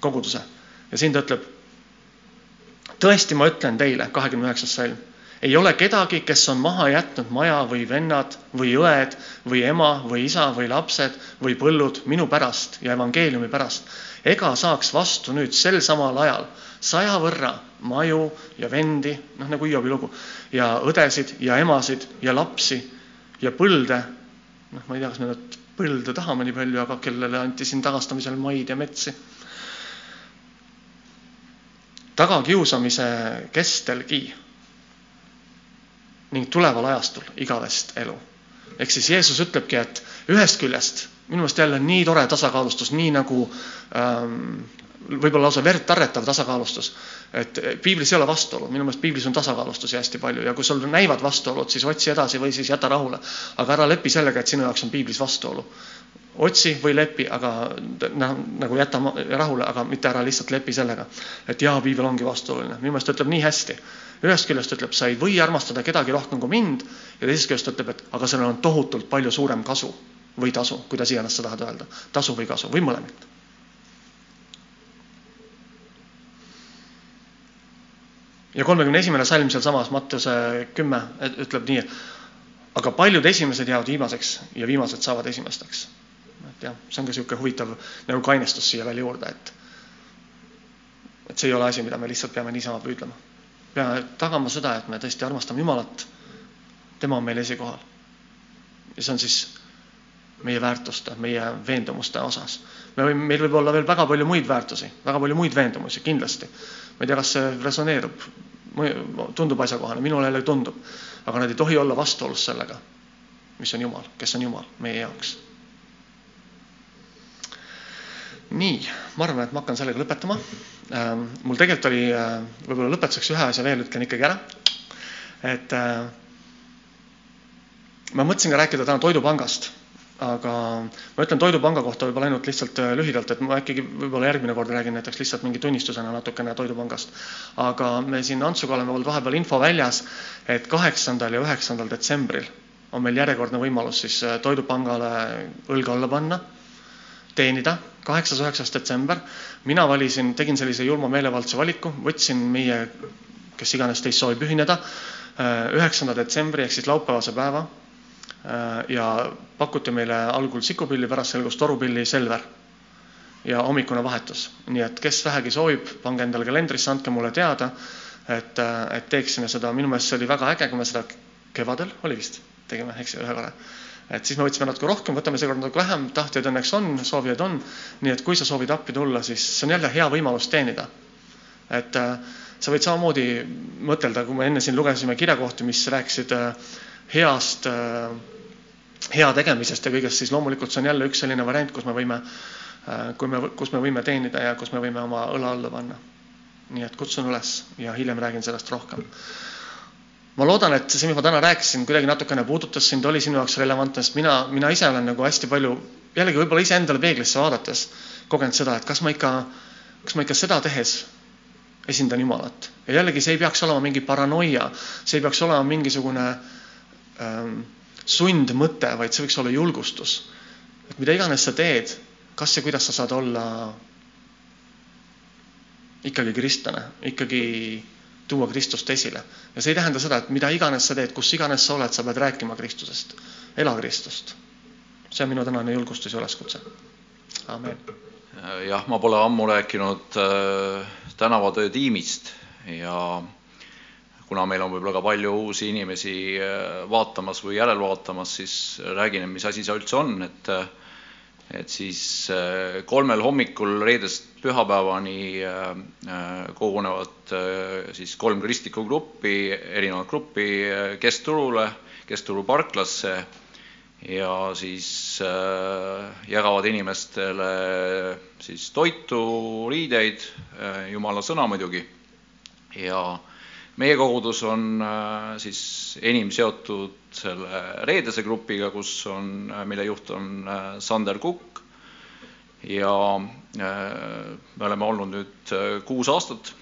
koguduse. ja siin ta ütleb tõesti, ma ütlen teile, kahekümne üheksas salm, ei ole kedagi, kes on maha jätnud maja või vennad või õed või ema või isa või lapsed või põllud minu pärast ja evangeeliumi pärast, ega saaks vastu nüüd sel samal ajal saja võrra maju ja vendi, noh nagu Hiobi lugu, ja õdesid ja emasid ja lapsi ja põlde, noh, ma ei tea, kas me nüüd põlde tahame nii palju, aga kellele anti siin tagastamisel maid ja metsi tagakiusamise kestelgi ning tuleval ajastul igavest elu. ehk siis Jeesus ütlebki, et ühest küljest minu meelest jälle nii tore tasakaalustus, nii nagu ähm, võib-olla lausa verd tarretav tasakaalustus, et piiblis ei ole vastuolu, minu meelest piiblis on tasakaalustusi hästi palju ja kui sul näivad vastuolud, siis otsi edasi või siis jäta rahule. aga ära lepi sellega, et sinu jaoks on piiblis vastuolu otsi või lepi, aga nagu jäta rahule, aga mitte ära lihtsalt lepi sellega, et jaa, piibel ongi vastuoluline. minu meelest ütleb nii hästi. ühest küljest ütleb, sa ei või armastada kedagi rohkem kui mind ja teisest küljest ütleb, et aga sellel on tohutult palju suurem kasu või tasu, kuidas iganes sa tahad öelda, tasu või kasu või mõlemat. Ja kolmekümne esimene salm sealsamas Mattiuse kümme ütleb nii, aga paljud esimesed jäävad viimaseks ja viimased saavad esimesteks et jah, see on ka niisugune huvitav nagu kainestus siia veel juurde, et et see ei ole asi, mida me lihtsalt peame niisama püüdlema. peame tagama seda, et me tõesti armastame Jumalat, tema on meil esikohal. ja see on siis meie väärtuste, meie veendumuste osas. Me võime, meil võib olla veel väga palju muid väärtusi, väga palju muid veendumusi, kindlasti. ma ei tea, kas see resoneerub, tundub asjakohane, minule jälle tundub, aga nad ei tohi olla vastuolus sellega, mis on Jumal, kes on Jumal meie jaoks nii, ma arvan, et ma hakkan sellega lõpetama. Ähm, mul tegelikult oli, äh, võib-olla lõpetuseks ühe asja veel ütlen ikkagi ära. et äh, ma mõtlesin ka rääkida täna Toidupangast, aga ma ütlen Toidupanga kohta võib-olla ainult lihtsalt äh, lühidalt, et ma ikkagi võib-olla järgmine kord räägin näiteks lihtsalt mingi tunnistusena natukene Toidupangast. aga me siin Antsuga oleme olnud vahepeal info väljas, et kaheksandal ja üheksandal detsembril on meil järjekordne võimalus siis Toidupangale õlga alla panna teenida, kaheksas, üheksas detsember. mina valisin, tegin sellise julma meelevaldse valiku, võtsin meie, kes iganes teist soovib ühineda, äh, üheksanda detsembri ehk siis laupäevase päeva. Äh, ja pakuti meile algul sikupilli, pärast selgus torupilli Selver ja hommikune vahetus. nii et kes vähegi soovib, pange endale kalendrisse, andke mulle teada, et, äh, et teeksime seda, minu meelest see oli väga äge, kui me seda kevadel, oli vist, tegime, eks ju, ühe korra et siis me võtsime natuke rohkem, võtame seekord natuke vähem, tahtjaid õnneks on, soovijaid on. nii et kui sa soovid appi tulla, siis see on jälle hea võimalus teenida. et äh, sa võid samamoodi mõtelda, kui me enne siin lugesime kirjakohti, mis rääkisid äh, heast äh,, hea tegemisest ja kõigest, siis loomulikult see on jälle üks selline variant, kus me võime äh,, kui me, kus me võime teenida ja kus me võime oma õla alla panna. nii et kutsun üles ja hiljem räägin sellest rohkem ma loodan, et see, mis ma täna rääkisin, kuidagi natukene puudutas sind, oli sinu jaoks relevantne, sest mina, mina ise olen nagu hästi palju, jällegi võib-olla iseendale peeglisse vaadates kogenud seda, et kas ma ikka, kas ma ikka seda tehes esindan Jumalat. ja jällegi, see ei peaks olema mingi paranoia, see ei peaks olema mingisugune ähm, sundmõte, vaid see võiks olla julgustus. et mida iganes sa teed, kas ja kuidas sa saad olla ikkagi kristlane, ikkagi tuua Kristust esile. ja see ei tähenda seda, et mida iganes sa teed, kus iganes sa oled, sa pead rääkima Kristusest. ela Kristust. see on minu tänane julgustus ja üleskutse. amen jah, ma pole ammu rääkinud äh, tänavatöö tiimist ja kuna meil on võib-olla ka palju uusi inimesi äh, vaatamas või järelvaatamas, siis räägin, mis asi see üldse on, et äh, et siis äh, kolmel hommikul reedest pühapäevani äh, äh, kogunevad siis kolm kristlikku gruppi, erinevat gruppi Keskturule, Keskturu parklasse ja siis jagavad inimestele siis toitu, riideid, jumala sõna muidugi. ja meie kogudus on siis enim seotud selle reedese grupiga, kus on, mille juht on äh, Sander Kukk ja äh, me oleme olnud nüüd äh, kuus aastat.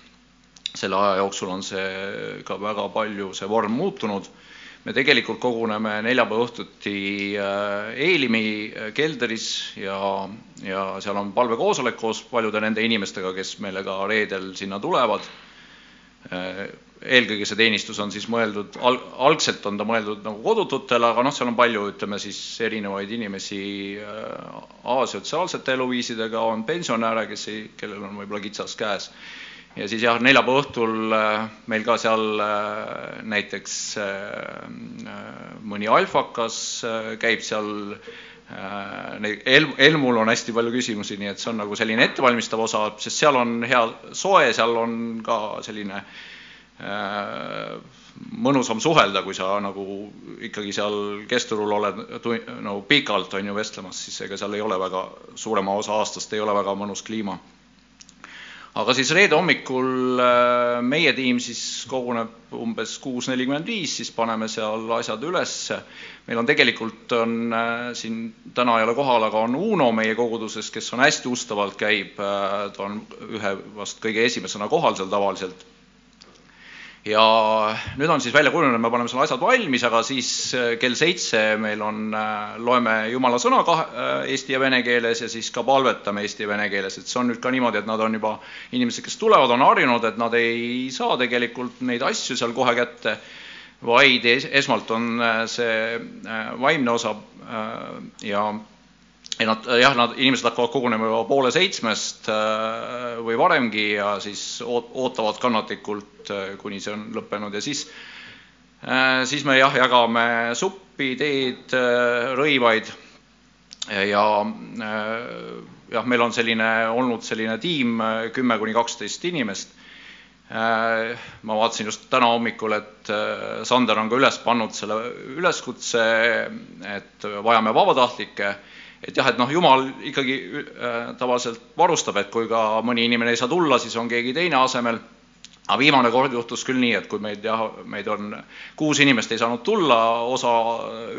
selle aja jooksul on see ka väga palju, see vorm muutunud. me tegelikult koguneme neljapäeva õhtuti Eelimi kelderis ja, ja seal on palvekoosolek koos paljude nende inimestega, kes meile ka reedel sinna tulevad eelkõige see teenistus on siis mõeldud, al-, algselt on ta mõeldud nagu kodututele, aga noh, seal on palju, ütleme siis erinevaid inimesi äh, asotsiaalsete eluviisidega, on pensionäre, kes ei, kellel on võib-olla kitsas käes. ja siis jah, neljapäeva õhtul äh, meil ka seal äh, näiteks mõni alfakas käib seal El-, Elmul on hästi palju küsimusi, nii et see on nagu selline ettevalmistav osa, sest seal on hea soe, seal on ka selline Äh, mõnusam suhelda, kui sa nagu ikkagi seal kesturul oled nagu pikalt on ju vestlemas, siis ega seal ei ole väga, suurema osa aastast ei ole väga mõnus kliima. aga siis reede hommikul äh, meie tiim siis koguneb umbes kuus nelikümmend viis, siis paneme seal asjad üles. meil on tegelikult on äh, siin, täna ei ole kohal, aga on Uno meie koguduses, kes on hästi ustavalt käib, ta on ühe vast kõige esimesena kohal seal tavaliselt ja nüüd on siis välja kujunenud, me paneme selle asjad valmis, aga siis äh, kell seitse meil on, äh, loeme Jumala sõna kahe, äh, eesti ja vene keeles ja siis ka palvetame eesti ja vene keeles, et see on nüüd ka niimoodi, et nad on juba, inimesed, kes tulevad, on harjunud, et nad ei saa tegelikult neid asju seal kohe kätte, vaid esmalt on see vaimne osa ja ei nad jah, nad, inimesed hakkavad kogunema juba poole seitsmest äh, või varemgi ja siis ootavad kannatlikult, äh, kuni see on lõppenud ja siis, äh, siis me jah, jagame suppi, teed, rõivaid ja jah, meil on selline olnud selline tiim kümme kuni kaksteist inimest. ma vaatasin just täna hommikul, et Sander on ka üles pannud selle üleskutse, et vajame vabatahtlikke et jah, et noh, jumal ikkagi äh, tavaliselt varustab, et kui ka mõni inimene ei saa tulla, siis on keegi teine asemel. aga viimane kord juhtus küll nii, et kui meid jah, meid on kuus inimest ei saanud tulla, osa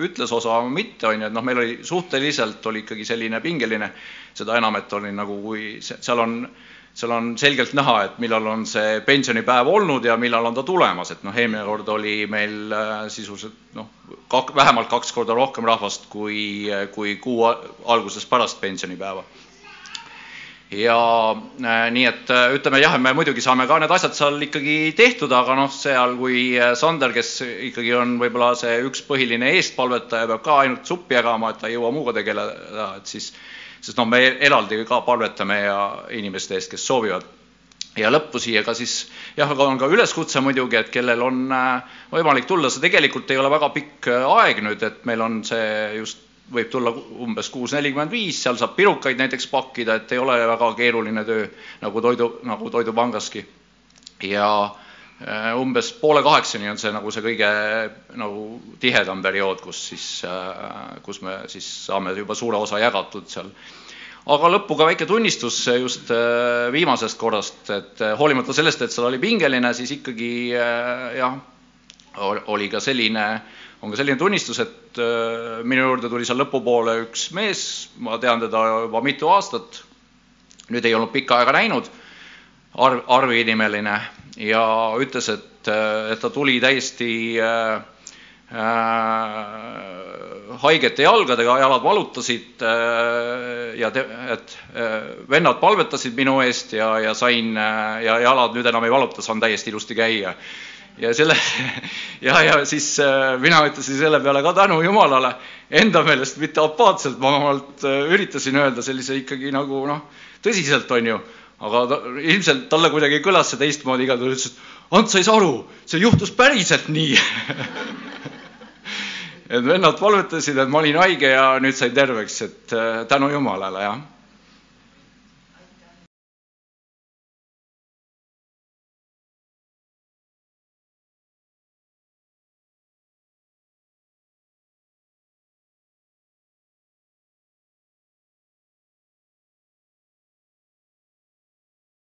ütles, osa mitte, on ju, et noh, meil oli suhteliselt oli ikkagi selline pingeline, seda enam, et oli nagu, kui seal on seal on selgelt näha, et millal on see pensionipäev olnud ja millal on ta tulemas, et noh, eelmine kord oli meil äh, sisuliselt noh, kak-, vähemalt kaks korda rohkem rahvast kui, kui kuu alguses pärast pensionipäeva. ja äh, nii, et äh, ütleme jah, me muidugi saame ka need asjad seal ikkagi tehtud, aga noh, seal kui Sander, kes ikkagi on võib-olla see üks põhiline eestpalvetaja, peab ka ainult suppi jagama, et ta ei jõua muuga tegeleda, et siis sest noh, me eraldi ka palvetame ja inimeste eest, kes soovivad. ja lõppu siia ka siis jah, aga on ka üleskutse muidugi, et kellel on äh, võimalik tulla, see tegelikult ei ole väga pikk äh, aeg nüüd, et meil on see just võib tulla umbes kuus nelikümmend viis, seal saab pirukaid näiteks pakkida, et ei ole väga keeruline töö nagu toidu, nagu Toidupangaski. ja Äh, umbes poole kaheksani on see nagu see kõige nagu tihedam periood, kus siis, äh, kus me siis saame juba suure osa jagatud seal. aga lõppu ka väike tunnistus just äh, viimasest korrast, et hoolimata sellest, et seal oli pingeline, siis ikkagi jah, oli ka selline, on ka selline tunnistus, et minu juurde tuli seal lõpupoole üks mees, ma tean teda juba mitu aastat, nüüd ei olnud pikka aega näinud, Arv, Arvi nimeline ja ütles, et, et ta tuli täiesti äh, äh, haigete jalgadega, jalad valutasid äh, ja te, et äh, vennad palvetasid minu eest ja, ja sain äh, ja jalad nüüd enam ei valuta, saan täiesti ilusti käia. ja selle ja, ja siis äh, mina ütlesin selle peale ka tänu Jumalale, enda meelest mitte apaatselt, ma omalt äh, öelda sellise ikkagi nagu noh, tõsiselt, on ju, aga ta, ilmselt talle kuidagi kõlas see teistmoodi, juhul ütles, et Ants, sa ei saa aru, see juhtus päriselt nii. Et vennad palvetasid, et ma olin haige ja nüüd sain terveks, et äh, tänu Jumalale, jah